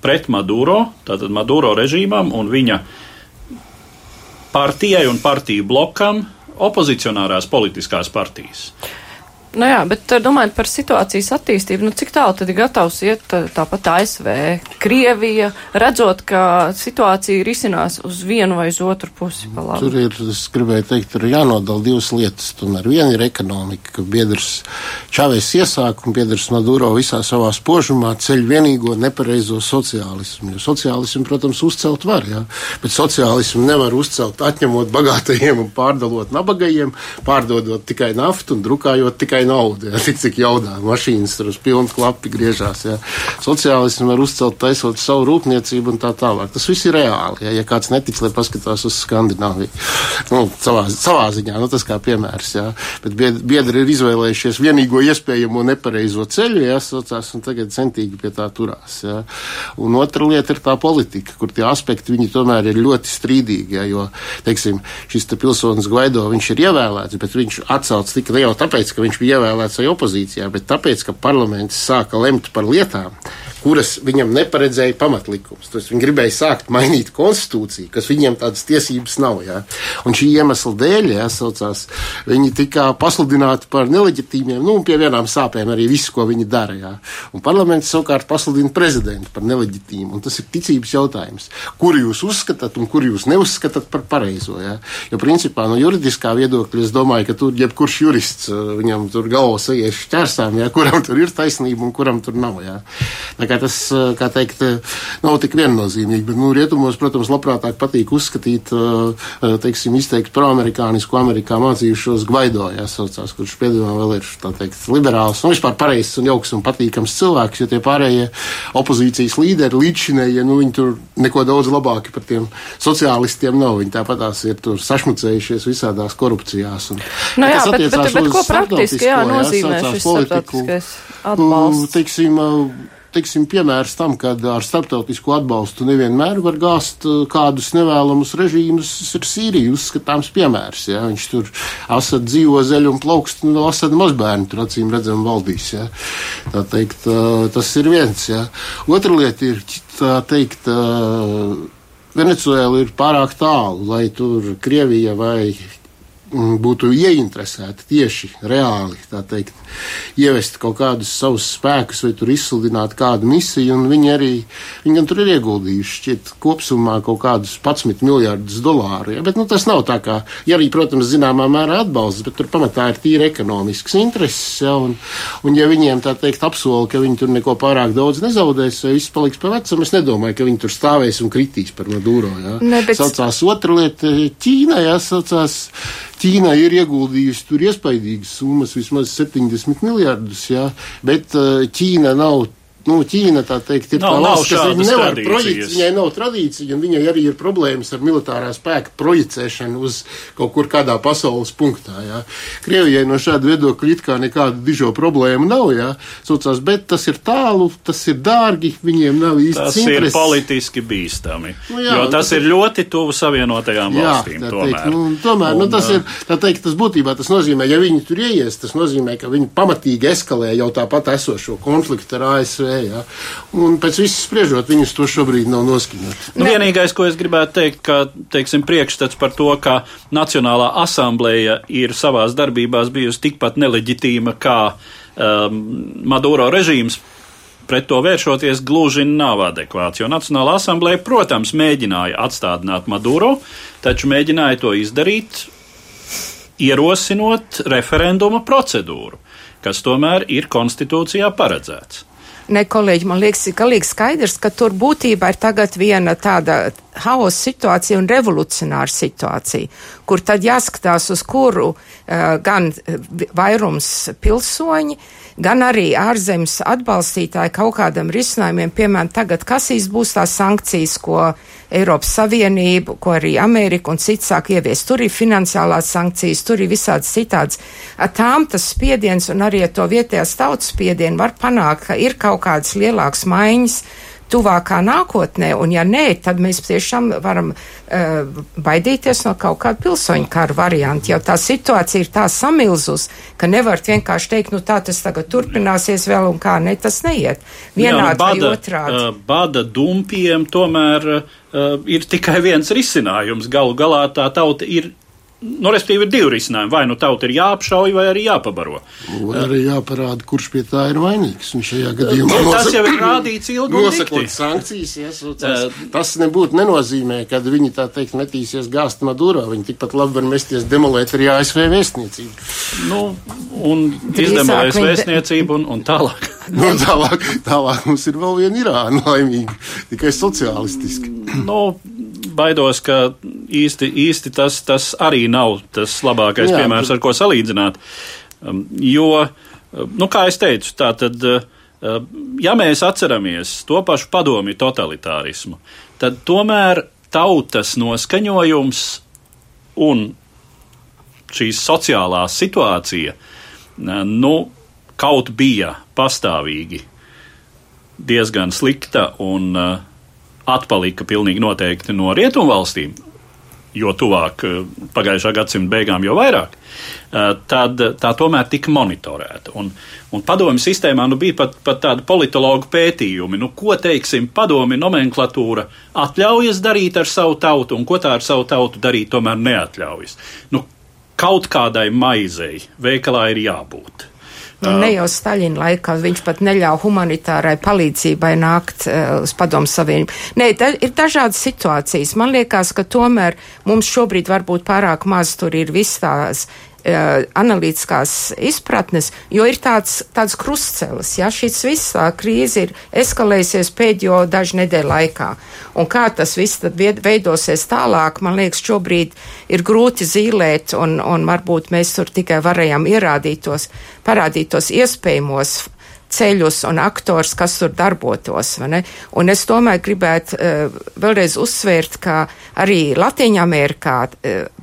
pret Maduro, tātad Maduro režīmam un viņa partijai un partiju blokam opozicionārās politiskās partijas. Nu jā, bet eh, domājot par situācijas attīstību, nu cik tālu tad ir gatavs iet eh, tāpat ASV, Krievija, redzot, ka situācija risinās uz vienu vai uz otru pusi pa labi? Tur ir, es gribēju teikt, tur jānodala divas lietas. Tomēr viena ir ekonomika, ka biedrs Čāvēs iesāk un biedrs Maduro visā savā spožumā ceļ vienīgo nepareizo sociālismu. Jo sociālismu, protams, uzcelt var, jā, bet sociālismu nevar uzcelt atņemot bagātajiem un pārdalot nabagajiem, pārdodot tikai naftu un drukājot tikai tikai nauda, jā, tik cik jaudā mašīnas tur uz pilnu klapi griežās. Jā. Sociālismu var uzcelt taisot savu rūpniecību un tā tālāk. Tas viss ir reāli. Jā. Ja kāds netic, lai paskatās uz Skandināviju, nu, savā, savā ziņā, nu, tas kā piemērs, jā. Bet biedri ir izvēlējušies vienīgo iespējamo nepareizo ceļu, jāsaucās, un tagad centīgi pie tā turās. Jā. Un otra lieta ir tā politika, kur tie aspekti viņi tomēr ir ļoti strīdīgi, jā, jo, teiksim, šis te pilsonis Gvaido, viņš ir ievēlēts, bet viņš atcelts tikai jau tāpēc, ka viņš bija ievēlēts vai opozīcijā, bet tāpēc, ka parlaments sāka lemt par lietām, kuras viņam neparedzēja pamatlikums. Tas viņi gribēja sākt mainīt konstitūciju, kas viņiem tādas tiesības nav. Jā. Un šī iemesla dēļ, jāsaucās, viņi tika pasludināti par neleģitīmiem, nu, un pie vienām sāpēm arī visu, ko viņi dara. Jā. Un parlaments savukārt pasludina prezidentu par neleģitīmu, un tas ir ticības jautājums. Kuru jūs uzskatāt un kuru jūs neuzskatāt par pareizo? Jā. Jo, principā, no juridiskā viedokļa es domāju, ka tur jebkurš jurists, viņam tur galvas ies šķērsām, jā, kuram tur ir taisnība un kuram tur nav. Jā. Tā kā tas, kā teikt, nav tik viennozīmīgi, bet, nu, rietumos, protams, labprātāk patīk uzskatīt, teiksim, izteikt proamerikānisku Amerikā mācījušos Gvaido, jāsaucās, kurš piedāvā vēl ir, tā teikt, liberāls un vispār pareizs un jauks un patīkams cilvēks, jo tie pārējie opozīcijas līderi līdzšinējie, nu, viņi tur neko daudz labāki par tiem sociālistiem nav. Viņi tāpatās ir tur sašmucējušies visādās korupcijās. Un, nu, jā, bet, bet, bet ko praktiski jā, nozīmē jā, šis starptautiskais atbalsts? Teiksim, teiksim, piemērs tam, ka ar starptautisku atbalstu nevienmēr var gāzt kādus nevēlamus režīmus, ir Sīrija uzskatāms piemērs. Ja? Viņš tur Asad dzīvo zeļu un plaukst, un no Asad mazbērni tur acīm redzam valdīs. Ja? Tā teikt, tas ir viens. Ja? Otra lieta ir, tā teikt, Venecuēla ir pārāk tālu, lai tur Krievija vai Mm, būtu ieinteresēti tieši reāli teikt, ievest kaut kādus savus spēkus vai tur izsludināt kādu misiju. Viņi arī viņi gan tur ir ieguldījuši šķiet, kopumā kaut kādus 11 miljardus dolāru. Ja? Bet nu, tas nav tā kā, ja arī, protams, zināmā mērā atbalsts, bet tur pamatā ir tīri ekonomisks intereses. Ja? Un, un ja viņiem tā teikt apsola, ka viņi tur neko pārāk daudz nezaudēs vai viss paliks pa vecam, es nedomāju, ka viņi tur stāvēs un kritīs par Maduro. Ja? Ne, bet... Saucās otra lieta Ķīna, ja saucās Ķīna ir ieguldījusi tur iespaidīgas summas, vismaz 70 miljardus, jā, bet uh, Ķīna nav nu, Ķīna tā teikt, ir nav, tā valsts, kas viņa nevar projicēt, viņai nav tradīcija, un viņai arī ir problēmas ar militārā spēka projicēšanu uz kaut kur kādā pasaules punktā. Jā. Krievijai no šāda viedokļa it kā nekādu dižo problēmu nav, jā, saucās, bet tas ir tālu, tas ir dārgi, viņiem nav īsti Tas intereses. ir politiski bīstami, nu, jā, jo tas, tas ir ļoti tuvu savienotajām jā, valstīm. Tomēr, teikt, nu, tomēr un, nu, tas ir, tā teikt, tas būtībā tas nozīmē, ja viņi tur ieies, tas nozīmē, ka viņi pamatīgi eskalē jau tāpat esošo konfliktu ar ASV Ja? Un pēc viss spriežot, viņus to šobrīd nav noskaņots. Nu, vienīgais, ko es gribētu teikt, ka teiksim, priekšstats par to, ka Nacionālā asambleja ir savās darbībās bijusi tikpat neleģitīma kā um, Maduro režīms pret to vēršoties gluži nav adekvāts. Jo Nacionālā asambleja, protams, mēģināja atstādināt Maduro, taču mēģināja to izdarīt, ierosinot referenduma procedūru, kas tomēr ir konstitūcijā paredzēts. Ne, kolēģi, man liekas, ka liekas skaidrs, ka tur būtībā ir tagad viena tāda haosa situācija un revolucionāra situācija, kur tad jāskatās, uz kuru uh, gan vairums pilsoņi, gan arī ārzemes atbalstītāji kaut kādam risinājumiem, piemēram, tagad kas būs tās sankcijas, ko Eiropas Savienība, ko arī Amerika un cits sāk ieviest. Tur ir finansiālās sankcijas, tur ir visādas citādas. Ar tām tas spiediens un arī ar to vietējās tautas spiedienu var panākt, ka ir kaut kādas lielākas maiņas tuvākā nākotnē, un ja nē, tad mēs tiešām varam uh, baidīties no kaut kāda pilsoņu kara varianta, jo tā situācija ir tā samilzus, ka nevar vienkārši teikt, nu tā tas tagad turpināsies vēl un kā, ne, tas neiet. Vienādi Jā, bada, vai otrādi. Uh, bada dumpiem tomēr uh, ir tikai viens risinājums. Galu galā tā tauta ir Nu, respektīvi, ir divi risinājumi. Vai nu tauta ir jāapšauj, vai arī jāpabaro. Vai arī jāparāda, kurš pie tā ir vainīgs. Un šajā gadījumā nu, tas jau ir rādīts ilgi. Nosakot sankcijas, iesaucās. Uh, tas nebūtu nenozīmē, ka viņi tā teikt metīsies gāzt Maduro. Viņi tikpat labi var mesties demolēt arī ASV vēstniecību. Nu, un izdemolēs vēstniecību un, un tālāk. nu, tālāk, tālāk mums ir vēl viena Irāna laimīga, tikai sociālistiska. nu, baidos, ka īsti, īsti tas, tas arī nav tas labākais Jā, piemērs, ar ko salīdzināt. Um, jo, um, nu, kā es teicu, tā tad, uh, ja mēs atceramies to pašu padomi totalitārismu, tad tomēr tautas noskaņojums un šī sociālā situācija, uh, nu, kaut bija pastāvīgi diezgan slikta un uh, atpalika pilnīgi noteikti no rietumvalstīm, jo tuvāk eh, pagājušā gadsimta beigām, jo vairāk, eh, tad tā tomēr tika monitorēta. Un, un padomju sistēmā nu, bija pat, pat tādi politologu pētījumi, nu, ko teiksim, padomju nomenklatūra atļaujas darīt ar savu tautu, un ko tā ar savu tautu darīt tomēr neatļaujas. Nu, kaut kādai maizei veikalā ir jābūt. Nu, ne jau Staļina laikā, viņš pat neļauj humanitārai palīdzībai nākt uh, uz padomu savienību. Nē, da, ir dažādas situācijas. Man liekas, ka tomēr mums šobrīd varbūt pārāk maz tur ir uh, analītiskās izpratnes, jo ir tāds, tāds krustcelis, ja šis viss krīze ir eskalējusies pēdējo dažu nedēļu laikā. Un kā tas viss tad veidosies tālāk, man liekas, šobrīd ir grūti zīlēt, un, un varbūt mēs tur tikai varējām ierādīt tos, parādīt tos iespējamos ceļus un aktors, kas tur darbotos. Un es tomēr gribētu uh, vēlreiz uzsvērt, ka arī Latvijā-Amerikā uh,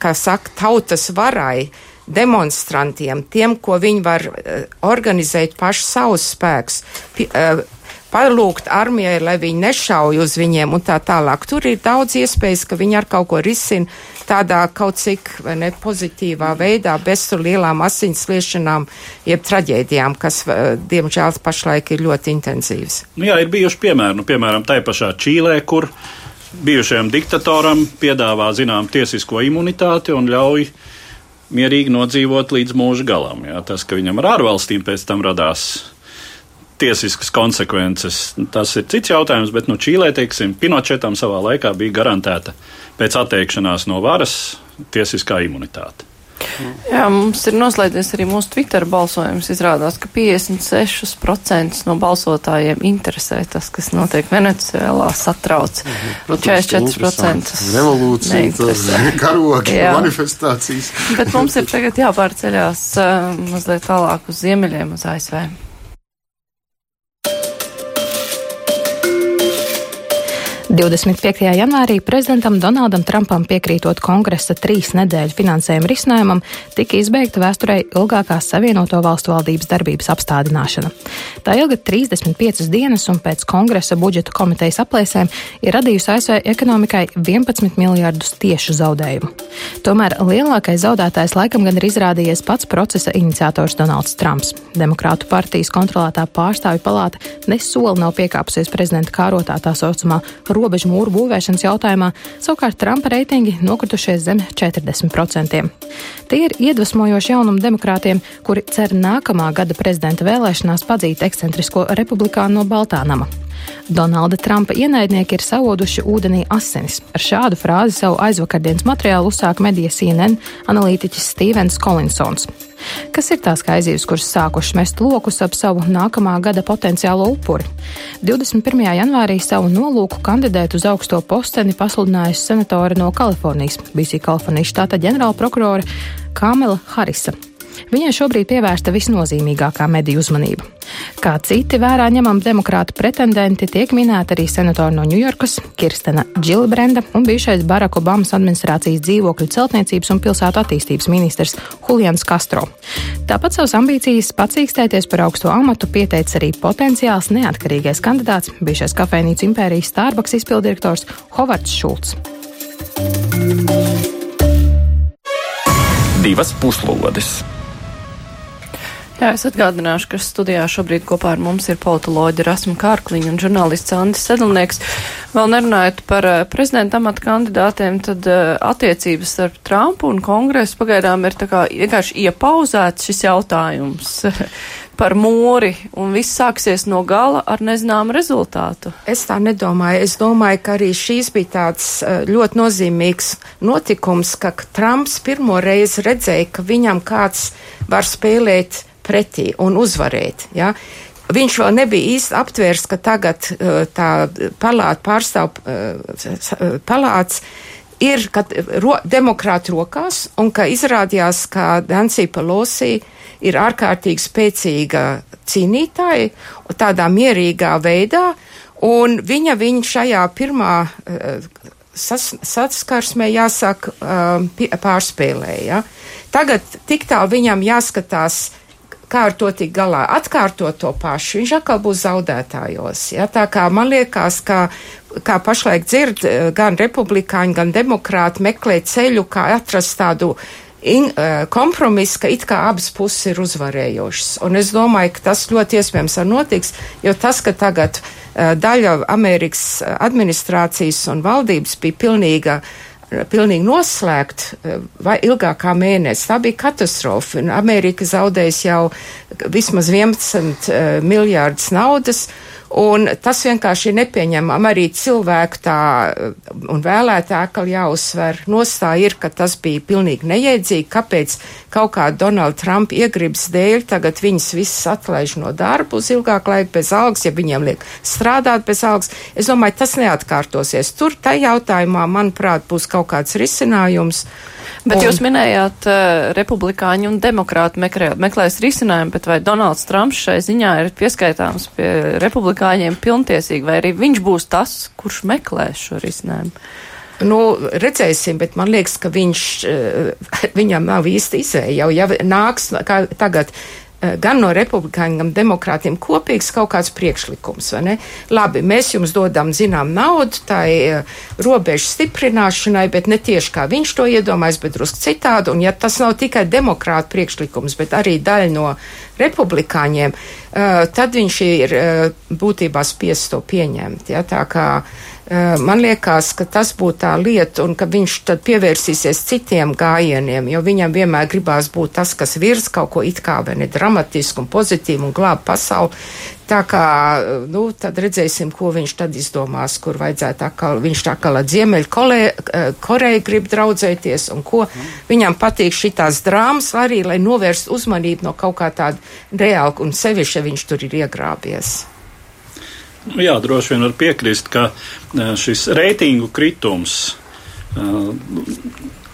kā saka, tautas varai, demonstrantiem, tiem, ko viņi var uh, organizēt paši savus spēkus, uh, palūgt armijai, lai viņi nešauj uz viņiem un tā tālāk. Tur ir daudz iespējas, ka viņi ar kaut ko risina tādā kaut cik ne, pozitīvā veidā, bez tur lielām asins liešanām, jeb traģēdijām, kas, uh, diemžēl, pašlaik ir ļoti intensīvas. Nu jā, ir bijuši piemēri, nu, piemēram, tai pašā Čīlē, kur bijušajam diktatoram piedāvā zinām tiesisko imunitāti un ļauj mierīgi nodzīvot līdz mūža galam. Jā. Tas, ka viņam ar ārvalstīm pēc tam radās tiesiskas konsekvences, tas ir cits jautājums, bet nu, Čīlē, teiksim, Pinochetam savā laikā bija garantēta pēc atteikšanās no varas tiesiskā imunitāte. Jā, mums ir noslēdzies arī mūsu Twitter balsojums. Izrādās, ka 56% no balsotājiem interesē tas, kas notiek Venecijā, satrauc. Mhm. Protams, 44% revolūcija, karogi, manifestācijas. Bet mums ir tagad jāpārceļās uh, mazliet tālāk uz ziemeļiem, uz ASV. 25. janvārī prezidentam Donaldam Trumpam piekrītot kongresa trīs nedēļu finansējuma risinājumam, tika izbeigta vēsturē ilgākā Savienoto valstu valdības darbības apstādināšana. Tā ilga 35 dienas un pēc kongresa budžeta komitejas aplēsēm ir radījusi ASV ekonomikai 11 miljardus tiešu zaudējumu. Tomēr lielākais zaudētājs laikam gan ir izrādījies pats procesa iniciators Donalds Trumps. Demokrātu partijas kontrolētā pārstāvju palāta nesoli nav piekāpusies prezidenta kārotā tā saucamā robežu mūru būvēšanas jautājumā, savukārt Trumpa reitingi nokritušies zem 40%. Tie ir iedvesmojoši jaunumu demokrātiem, kuri cer nākamā gada prezidenta vēlēšanās padzīt ekscentrisko republikānu no Baltānama. Donalda Trumpa ienaidnieki ir sauduši ūdenī asinis. Ar šādu frāzi savu aizvakardienas materiālu uzsāka medija CNN analītiķis Stevens Kolinsons. Kas ir tās kaizivs, kuras sākušas mest lokus ap savu nākamā gada potenciālo upuri? 21. janvārī savu nolūku kandidēt uz augsto posteni pasludinājusi senatore no Kalifornijas, bijusī Kalifornijas štata ģenerāla prokurore Kamela Harisa. Viņai šobrīd pievērsta visnozīmīgākā mediju uzmanība. Kā citi vērā ņemami demokrāta pretendenti, tiek minēta arī senatora no Ņujorkas, Kirstena Džilbrenda un bijušais Baraka Obamas administrācijas dzīvokļu celtniecības un pilsētu attīstības ministrs Julians Castro. Tāpat savas ambīcijas pacīkstēties par augsto amatu pieteica arī potenciāls neatkarīgais kandidāts, bijušais kafejnīcu impērijas Starbucks izpildirektors Hovards Šulcs. Divas puslodes! Jā, es atgādināšu, ka studijā šobrīd kopā ar mums ir politoloģi Rasmu Kārkliņu un žurnālists Andis Sedlnieks. Vēl nerunājot par uh, prezidenta amata kandidātiem, tad uh, attiecības starp Trumpu un kongresu pagaidām ir tā kā vienkārši iepauzēts šis jautājums par mūri, un viss sāksies no gala ar nezināmu rezultātu. Es tā nedomāju. Es domāju, ka arī šīs bija tāds uh, ļoti nozīmīgs notikums, ka Trumps pirmo reizi redzēja, ka viņam kāds var spēlēt pretī un uzvarēt. Ja? Viņš vēl nebija īsti aptvērs, ka tagad uh, tā palāta pārstāv uh, palāts ir ro, demokrāti rokās un ka izrādījās, ka Nancy Pelosi ir ārkārtīgi spēcīga cīnītāja tādā mierīgā veidā, un viņa viņu šajā pirmā uh, sas, saskarsmē jāsaka pārspēlēja. Tagad tik tālu viņam jāskatās kā ar to tik galā, atkārtot to pašu, viņš atkal būs zaudētājos. Ja? Tā kā man liekas, ka, kā pašlaik dzird, eh, gan republikāņi, gan demokrāti meklē ceļu, kā atrast tādu in, uh, kompromisu, ka it kā abas puses ir uzvarējošas. Un es domāju, ka tas ļoti iespējams var notiks, jo tas, ka tagad uh, daļa Amerikas administrācijas un valdības bija pilnīga uh, pilnīgi noslēgt eh, vai ilgākā mēnesi. Tā bija katastrofa. Amerika zaudēs jau vismaz 11 uh, miljārdus naudas. Un tas vienkārši ir nepieņemam. Arī cilvēku tā un vēlētāji, ka jāuzsver nostāja ir, ka tas bija pilnīgi neiedzīgi, kāpēc kaut kā Donalda Trumpa iegribas dēļ tagad viņas visas atlaiž no darba uz ilgāku laiku bez algas, ja viņiem liek strādāt bez algas. Es domāju, tas neatkārtosies. Tur tai jautājumā, manuprāt, būs kaut kāds risinājums. Bet un... jūs minējāt, uh, republikāņi un demokrāti meklē, meklēs risinājumu, bet vai Donalds Trumps šai ziņā ir pieskaitāms pie republikāņiem pilntiesīgi, vai arī viņš būs tas, kurš meklēs šo risinājumu? Nu, redzēsim, bet man liekas, ka viņš, viņam nav īsti izēja. Jau ja nāks, kā tagad Eh, gan no republikāņiem, gan demokrātiem kopīgs kaut kāds priekšlikums. Labi, mēs jums dodam zinām naudu tai eh, robežu stiprināšanai, bet ne tieši kā viņš to iedomājas, bet drusku citādi. Un ja tas nav tikai demokrāta priekšlikums, bet arī daļa no republikāņiem, uh, tad viņš ir būtībā spiests to pieņemt. Ja? Tā kā man liekas, ka tas būtu tā lieta, un ka viņš tad pievērsīsies citiem gājieniem, jo viņam vienmēr gribās būt tas, kas virs kaut ko it kā vai ne dramatisku un pozitīvu un glāb pasauli. Tā kā, nu, tad redzēsim, ko viņš tad izdomās, kur vajadzētu atkal, viņš tā kā Ziemeļ Koreja grib draudzēties un ko. Viņam patīk šitās drāmas arī, lai novērst uzmanību no kaut kā tāda reāla un sevišķi, ja viņš tur ir iegrābies. Nu jā, droši vien var piekrist, ka e, šis reitingu kritums uh,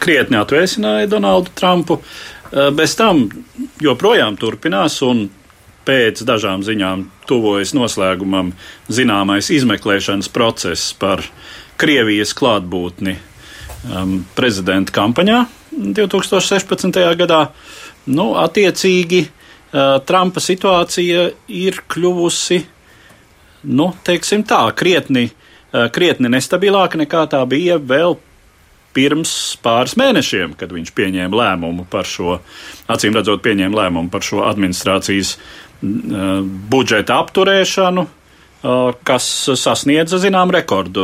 krietni atvēsināja Donaldu Trumpu. Uh, bez tam joprojām turpinās un pēc dažām ziņām tuvojas noslēgumam zināmais izmeklēšanas process par Krievijas klātbūtni prezidenta kampaņā 2016. gadā. Nu, attiecīgi, Trumpa situācija ir kļuvusi, nu, teiksim tā, krietni, uh, krietni nestabilāka nekā tā bija vēl pirms pāris mēnešiem, kad viņš pieņēma lēmumu par šo, acīm redzot, pieņēma lēmumu par šo administrācijas budžeta apturēšanu, kas sasniedza zinām rekordu.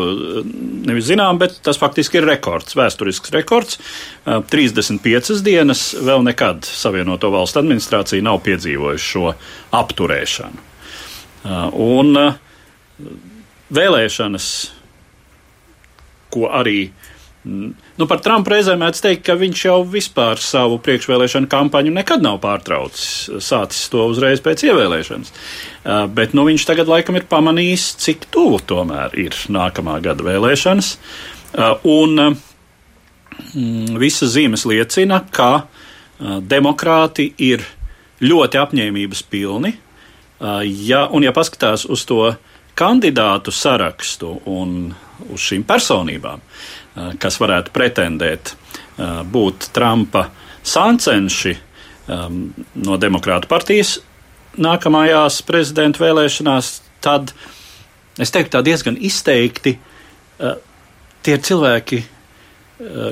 Nevis zinām, bet tas faktiski ir rekords, vēsturisks rekords. 35 dienas vēl nekad Savienoto valstu administrācija nav piedzīvojusi šo apturēšanu. Un vēlēšanas, ko arī Nu, par Trumpu reizēm mēdz teikt, ka viņš jau vispār savu priekšvēlēšanu kampaņu nekad nav pārtraucis, sācis to uzreiz pēc ievēlēšanas. Uh, bet nu, viņš tagad laikam ir pamanījis, cik tuvu tomēr ir nākamā gada vēlēšanas. Uh, un mm, visas zīmes liecina, ka uh, demokrāti ir ļoti apņēmības pilni. Ja, un, ja paskatās uz to kandidātu sarakstu un uz šīm personībām, Eh, kas varētu pretendēt eh, būt Trumpa sancenši ehm, no Demokrātu partijas nākamajās prezidenta vēlēšanās, tad es teiktu, tā diezgan izteikti eh, tie cilvēki,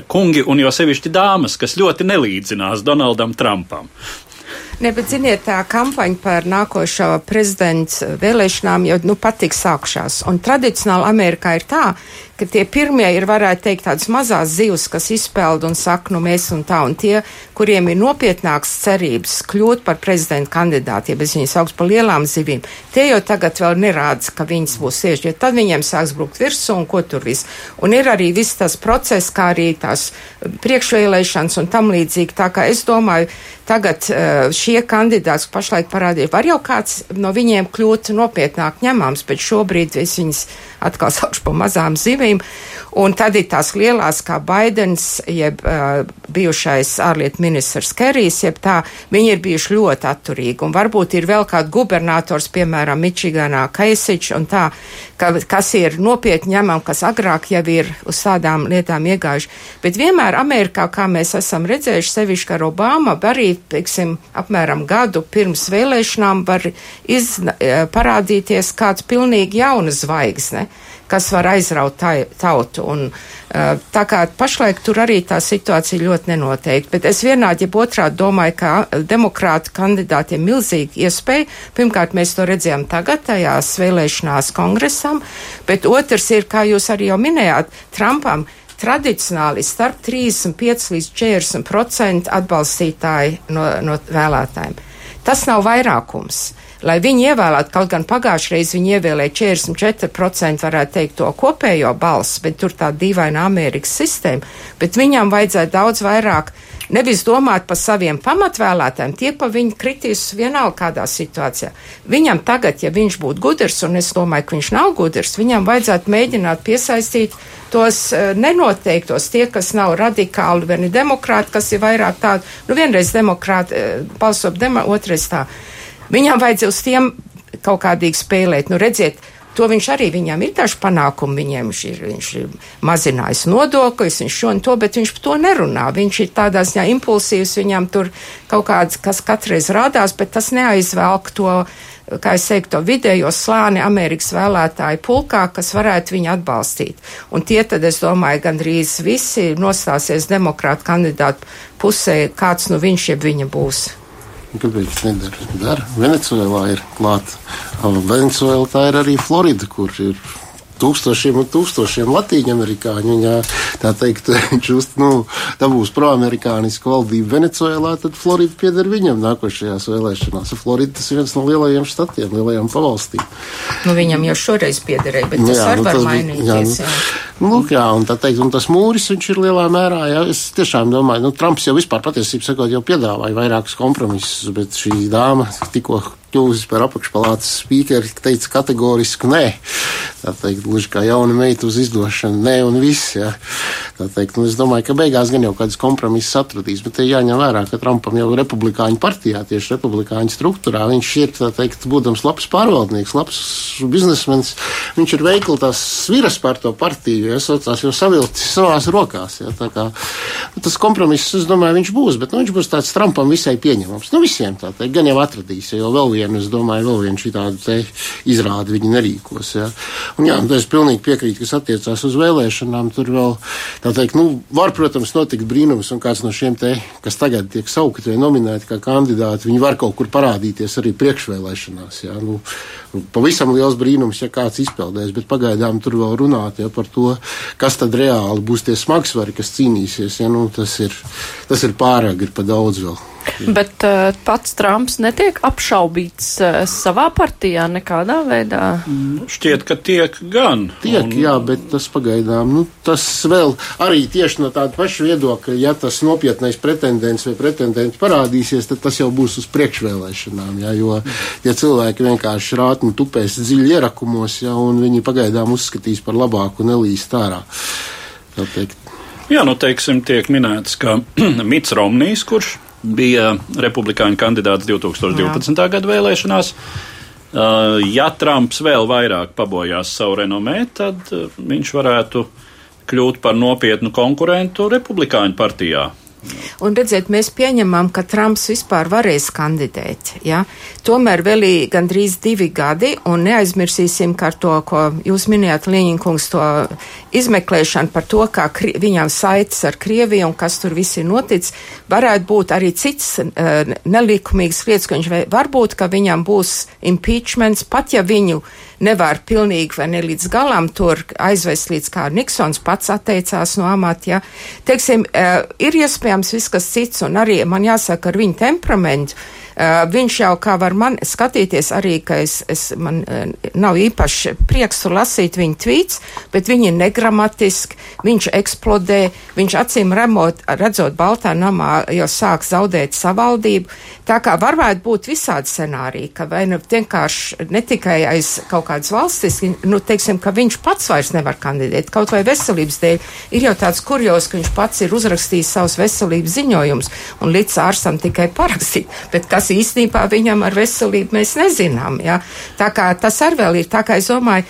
kungi un jo sevišķi dāmas, kas ļoti nelīdzinās Donaldam Trumpam. Ne, bet ziniet, tā kampaņa par nākošo prezidenta vēlēšanām jau nu patiks sākšās. Un tradicionāli Amerikā ir tā, ka tie pirmie ir, varētu teikt, tādas mazās zivs, kas izpeld un saka, nu mēs un tā, un tie, kuriem ir nopietnāks cerības kļūt par prezidenta kandidātiem, ja bez viņas augs par lielām zivīm, tie jau tagad vēl nerāda, ka viņas būs tieši, jo tad viņiem sāks brukt virsū un ko tur viss. Un ir arī viss tas process, kā arī tās priekšvēlēšanas un tam līdzīgi. Tā kā es domāju, tagad eh, šie kandidāti, kas pašlaik parādīja, var jau kāds no viņiem kļūt nopietnāk ņemams, bet šobrīd es viņus atkal saukšu par mazām zivīm. Un tad ir tās lielās, kā Baidens, jeb uh, bijušais ārlietu ministrs Kerijs, jeb tā, viņi ir bijuši ļoti atturīgi. Un varbūt ir vēl kāds gubernators, piemēram, Mičiganā, Kaisičs, un tā, ka, kas ir nopietni ņemam, kas agrāk jau ir uz tādām lietām iegājuši. Bet vienmēr Amerikā, kā mēs esam redzējuši, sevišķi ar Obama, arī, teiksim, apmēram gadu pirms vēlēšanām var iz, parādīties kāds pilnīgi jaunas zvaigzne kas var aizraut tautu. Un, tā kā pašlaik tur arī tā situācija ļoti nenoteikti, bet es vienādi, ja otrādi domāju, ka demokrāta kandidātiem milzīgi iespēja. Pirmkārt, mēs to redzējām tagad tajās vēlēšanās kongresam, bet otrs ir, kā jūs arī jau minējāt, Trumpam tradicionāli starp 35 līdz 40% atbalstītāji no, no vēlētājiem. Tas nav vairākums. Lai viņi ievēlētu, kaut gan pagājušajā reizē viņi ievēlēja 44% varētu teikt to kopējo balsu, bet tur tā dīvaina Amerikas sistēma, bet viņam vajadzētu daudz vairāk nevis domāt par saviem pamatvēlētājiem, tie pa viņu kritīs vienalga kādā situācijā. Viņam tagad, ja viņš būtu gudrs, un es domāju, ka viņš nav gudrs, viņam vajadzētu mēģināt piesaistīt tos uh, nenoteiktos, tie, kas nav radikāli, vai ne demokrāti, kas ir vairāk tādi, nu vienreiz demokrāti uh, balso, demo, otrais tā. Viņam vajadzēja uz tiem kaut kādīgi spēlēt. Nu, redziet, To viņš arī viņam ir daži panākumi, viņiem ir, viņš ir mazinājis nodokļus, viņš šo un to, bet viņš par to nerunā. Viņš ir tādā ziņā impulsīvs, viņam tur kaut kāds, kas katreiz rādās, bet tas neaizvelk to, kā es teiktu, to vidējo slāni Amerikas vēlētāju pulkā, kas varētu viņu atbalstīt. Un tie tad, es domāju, gandrīz visi nostāsies demokrātu kandidātu pusē, kāds nu viņš jeb viņa būs. Kāpēc nedara? Dara. Venecuēlā ir klāta. Venecuēlā tā ir arī Florida, kur ir tūkstošiem un tūkstošiem latīņamerikāņu. Viņa tā teikt, just, nu, dabūs proamerikānisku valdību Venecuēlā, tad Florida pieder viņam nākošajās vēlēšanās. Florida tas ir viens no lielajiem štatiem, lielajām pavalstīm. Nu, viņam jau šoreiz piederēja, bet tas jā, var, nu, var mainīties. Jā, nu, jā. Nu, lūk, jā, un teikt, un tas mūris ir lielā mērā, jā, es tiešām domāju, nu, Trumps jau vispār patiesībā sakot, jau piedāvāja vairākus kompromisus, bet šī dāma tikko kļuvusi par apakšpalātas spīkeri, teica kategorisku nē. Tā teikt, gluži kā jauna meita uz izdošanu, nē un viss, jā. Tā teikt, nu, es domāju, ka beigās gan jau kādas kompromisas atradīs, bet jāņem vērā, ka Trumpam jau republikāņu partijā, tieši republikāņu struktūrā, viņš ir, tā teikt, būdams labs pārvaldnieks, labs biznesmenis, viņš ir veikli tās sviras par to partiju, ja saucās jau savilcis savās rokās. Tā kā nu, tas kompromiss, es domāju, viņš būs, bet nu, viņš būs tāds Trumpam visai pieņemams. Nu, visiem tā teikt, gan jau atradīs, jo vēl vienu, es domāju, vēl vienu šī tādu izrādi viņi nerīkos. Ja. Un, jā, un es pilnīgi piekrītu, kas attiecās uz vēlēšanām. Tur vēl, tā teikt, nu, var, protams, notikt brīnums, un kāds no šiem te, kas tagad tiek saukti vai nominēti kā kandidāti, viņi var kaut kur parādīties arī priekšvēlēšanās. Ja. Nu, pavisam liels brīnums, ja kāds izpeldēs, bet pagaidām tur vēl runāt ja, par to, kas tad reāli būs tie smagsvari, kas cīnīsies. Ja, nu, tas, ir, tas ir pārāk, ir pa daudz vēl. Bet uh, pats Trumps netiek apšaubīts uh, savā partijā nekādā veidā? Nu, šķiet, ka tiek gan. Tiek, un... jā, bet tas pagaidām, nu, tas vēl arī tieši no tāda paša viedokļa, ja tas nopietnais pretendents vai pretendents parādīsies, tad tas jau būs uz priekšvēlēšanām, jā, jo, ja cilvēki vienkārši rātni tupēs dziļi ierakumos, jā, un viņi pagaidām uzskatīs par labāku nelīst ārā. Jā, nu, teiksim, tiek minēts, ka Mits Romnijs, kurš bija republikāņu kandidāts 2012. Jā. gada vēlēšanās. Uh, ja Trumps vēl vairāk pabojās savu renomē, tad uh, viņš varētu kļūt par nopietnu konkurentu republikāņu partijā. Un redziet, mēs pieņemam, ka Trumps vispār varēs kandidēt. Ja? Tomēr vēl ir gandrīz divi gadi, un neaizmirsīsim, ka ar to, ko jūs minējāt, Lieņinkungs, to izmeklēšanu par to, kā kri, viņam saites ar Krieviju un kas tur viss ir noticis, varētu būt arī cits uh, nelikumīgs lietas, ka viņš varbūt, ka viņam būs impeachments, pat ja viņu nevar pilnīgi vai ne līdz galam tur aizvest līdz kā Niksons pats atteicās no amata, ja. Teiksim, uh, ir iespējams viss kas cits, un arī man jāsaka ar viņu temperamentu viņš jau kā var man skatīties arī, ka es, es man uh, nav īpaši prieks lasīt viņa tvīts, bet viņi ir negramatiski, viņš eksplodē, viņš acīm remot, redzot Baltā namā jau sāk zaudēt savaldību. Tā kā varētu būt visādi scenāriji, ka vai nu vienkārši ne tikai aiz kaut kādas valstis, nu, teiksim, ka viņš pats vairs nevar kandidēt, kaut vai veselības dēļ. Ir jau tāds kurjos, ka viņš pats ir uzrakstījis savus veselības ziņojumus un līdz ārstam tikai parakstīt. Bet kas kas īstenībā viņam ar veselību mēs nezinām. Ja? Tā kā tas arī vēl ir tā, kā es domāju.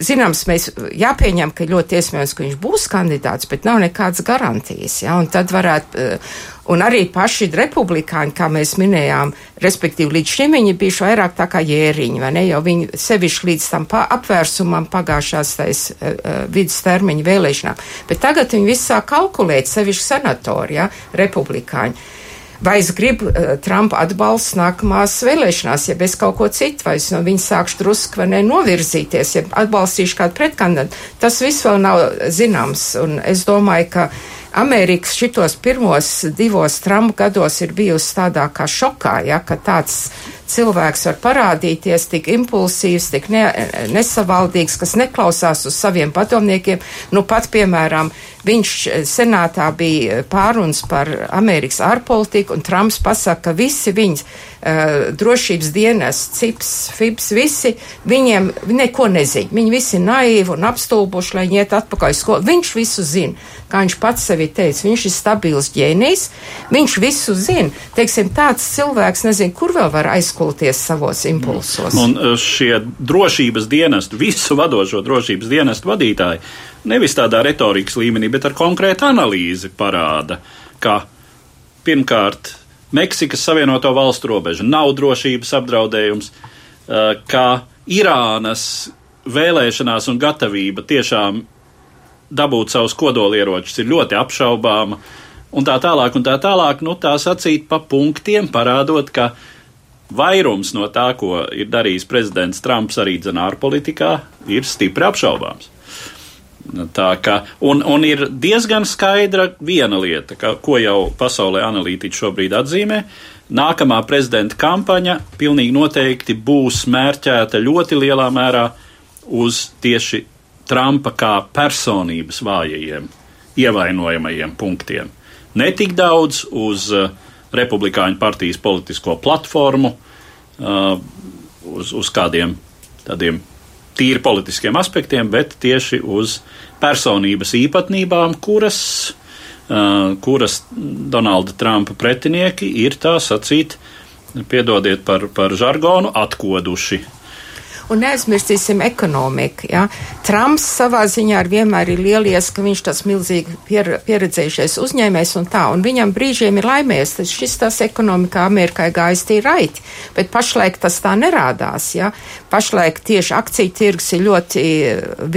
Zināms, mēs jāpieņem, ka ļoti iespējams, ka viņš būs kandidāts, bet nav nekādas garantijas. Ja? Un tad varētu, eh, un arī paši republikāņi, kā mēs minējām, respektīvi līdz šim viņi bijuši vairāk tā kā jēriņi, vai ne? Jo viņi sevišķi līdz tam apvērsumam pagājušās tais uh, vidustermiņa vēlēšanām. Bet tagad viņi viss sāk kalkulēt, sevišķi senatori, ja? republikāņi. Vai es gribu uh, Trumpa atbalstu nākamās vēlēšanās, ja bez kaut ko citu, vai es no viņa sākšu drusku vai ne novirzīties, ja atbalstīšu kādu pretkandidātu. Tas viss vēl nav zināms, un es domāju, ka Amerikas šitos pirmos divos Trumpa gados ir bijusi tādā kā šokā, ja, ka tāds cilvēks var parādīties tik impulsīvs, tik ne, nesavaldīgs, kas neklausās uz saviem padomniekiem. Nu, pat, piemēram, viņš senātā bija pāruns par Amerikas ārpolitiku, un Trumps pasaka, ka visi viņas drošības dienas, CIPS, FIPS, visi, viņiem neko nezina. Viņi visi ir naivi un apstulbuši, lai viņi iet atpakaļ uz skolu. Viņš visu zina, kā viņš pats sevi teica, viņš ir stabils ģēnijs, viņš visu zina. Teiksim, tāds cilvēks nezinu, kur vēl var aizkulties savos impulsos. Un uh, šie drošības dienestu, visu vadošo drošības dienestu vadītāji, nevis tādā retorikas līmenī, bet ar konkrētu analīzi parāda, ka pirmkārt Meksikas Savienoto Valstu robeža nav drošības apdraudējums, uh, ka Irānas vēlēšanās un gatavība tiešām dabūt savus kodolieročus ir ļoti apšaubāma, un tā tālāk, un tā tālāk, nu tā sacīt pa punktiem, parādot, ka vairums no tā, ko ir darījis prezidents Trumps arī dzenā ārpolitikā, ir stipri apšaubāms. Kā, un, un ir diezgan skaidra viena lieta, ka, ko jau pasaulē analītiķi šobrīd atzīmē. Nākamā prezidenta kampaņa pilnīgi noteikti būs mērķēta ļoti lielā mērā uz tieši Trumpa kā personības vājajiem, ievainojamajiem punktiem. Ne tik daudz uz uh, Republikāņu partijas politisko platformu, uh, uz, uz kādiem tādiem tīri politiskiem aspektiem, bet tieši uz personības īpatnībām, kuras, uh, kuras Donalda Trumpa pretinieki ir tā sacīt, piedodiet par, par žargonu, atkoduši. Un neaizmirsīsim ekonomiku. Ja? Trumps savā ziņā ir vienmēr ir lielies, ka viņš tas milzīgi pier, pieredzējušies uzņēmējs un tā, un viņam brīžiem ir laimēs, tad šis tas ekonomikā Amerikai gājis tī raiti, bet pašlaik tas tā nerādās. Ja? Pašlaik tieši akciju tirgus ir ļoti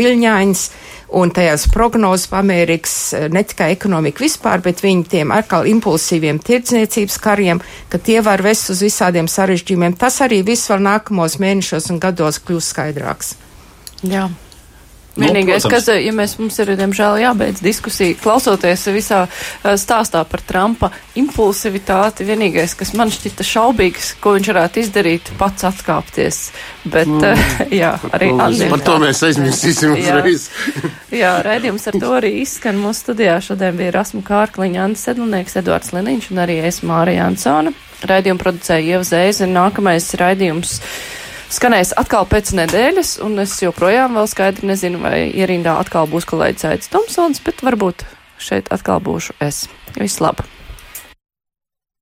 viļņains. Un tajās prognozes par Amerikas ne tikai ekonomiku vispār, bet viņu tiem atkal impulsīviem tirdzniecības kariem, ka tie var vest uz visādiem sarežģījumiem. Tas arī viss vēl nākamos mēnešos un gados kļūs skaidrāks. Jā. Vienīgais, Nu, kas, ja mēs mums ir, diemžēl, jābeidz diskusija, klausoties visā eh, stāstā par Trumpa impulsivitāti, vienīgais, kas man šķita šaubīgs, ko viņš varētu izdarīt, pats atkāpties. Bet, mm. jā, arī Andriem. Par to mēs aizmirsīsim uzreiz. Jā, raidījums ar to arī izskan. Mūsu studijā šodien bija Rasmu Kārkliņa, Andis Sedlnieks, Eduards Liniņš un arī es Mārija Ansona. Raidījumu producēja Ieva Zēze nākamais raidījums skanēs atkal pēc nedēļas, un es joprojām vēl skaidri nezinu, vai ierindā atkal būs kolēģis Aits Tomsons, bet varbūt šeit atkal būšu es. Viss labi!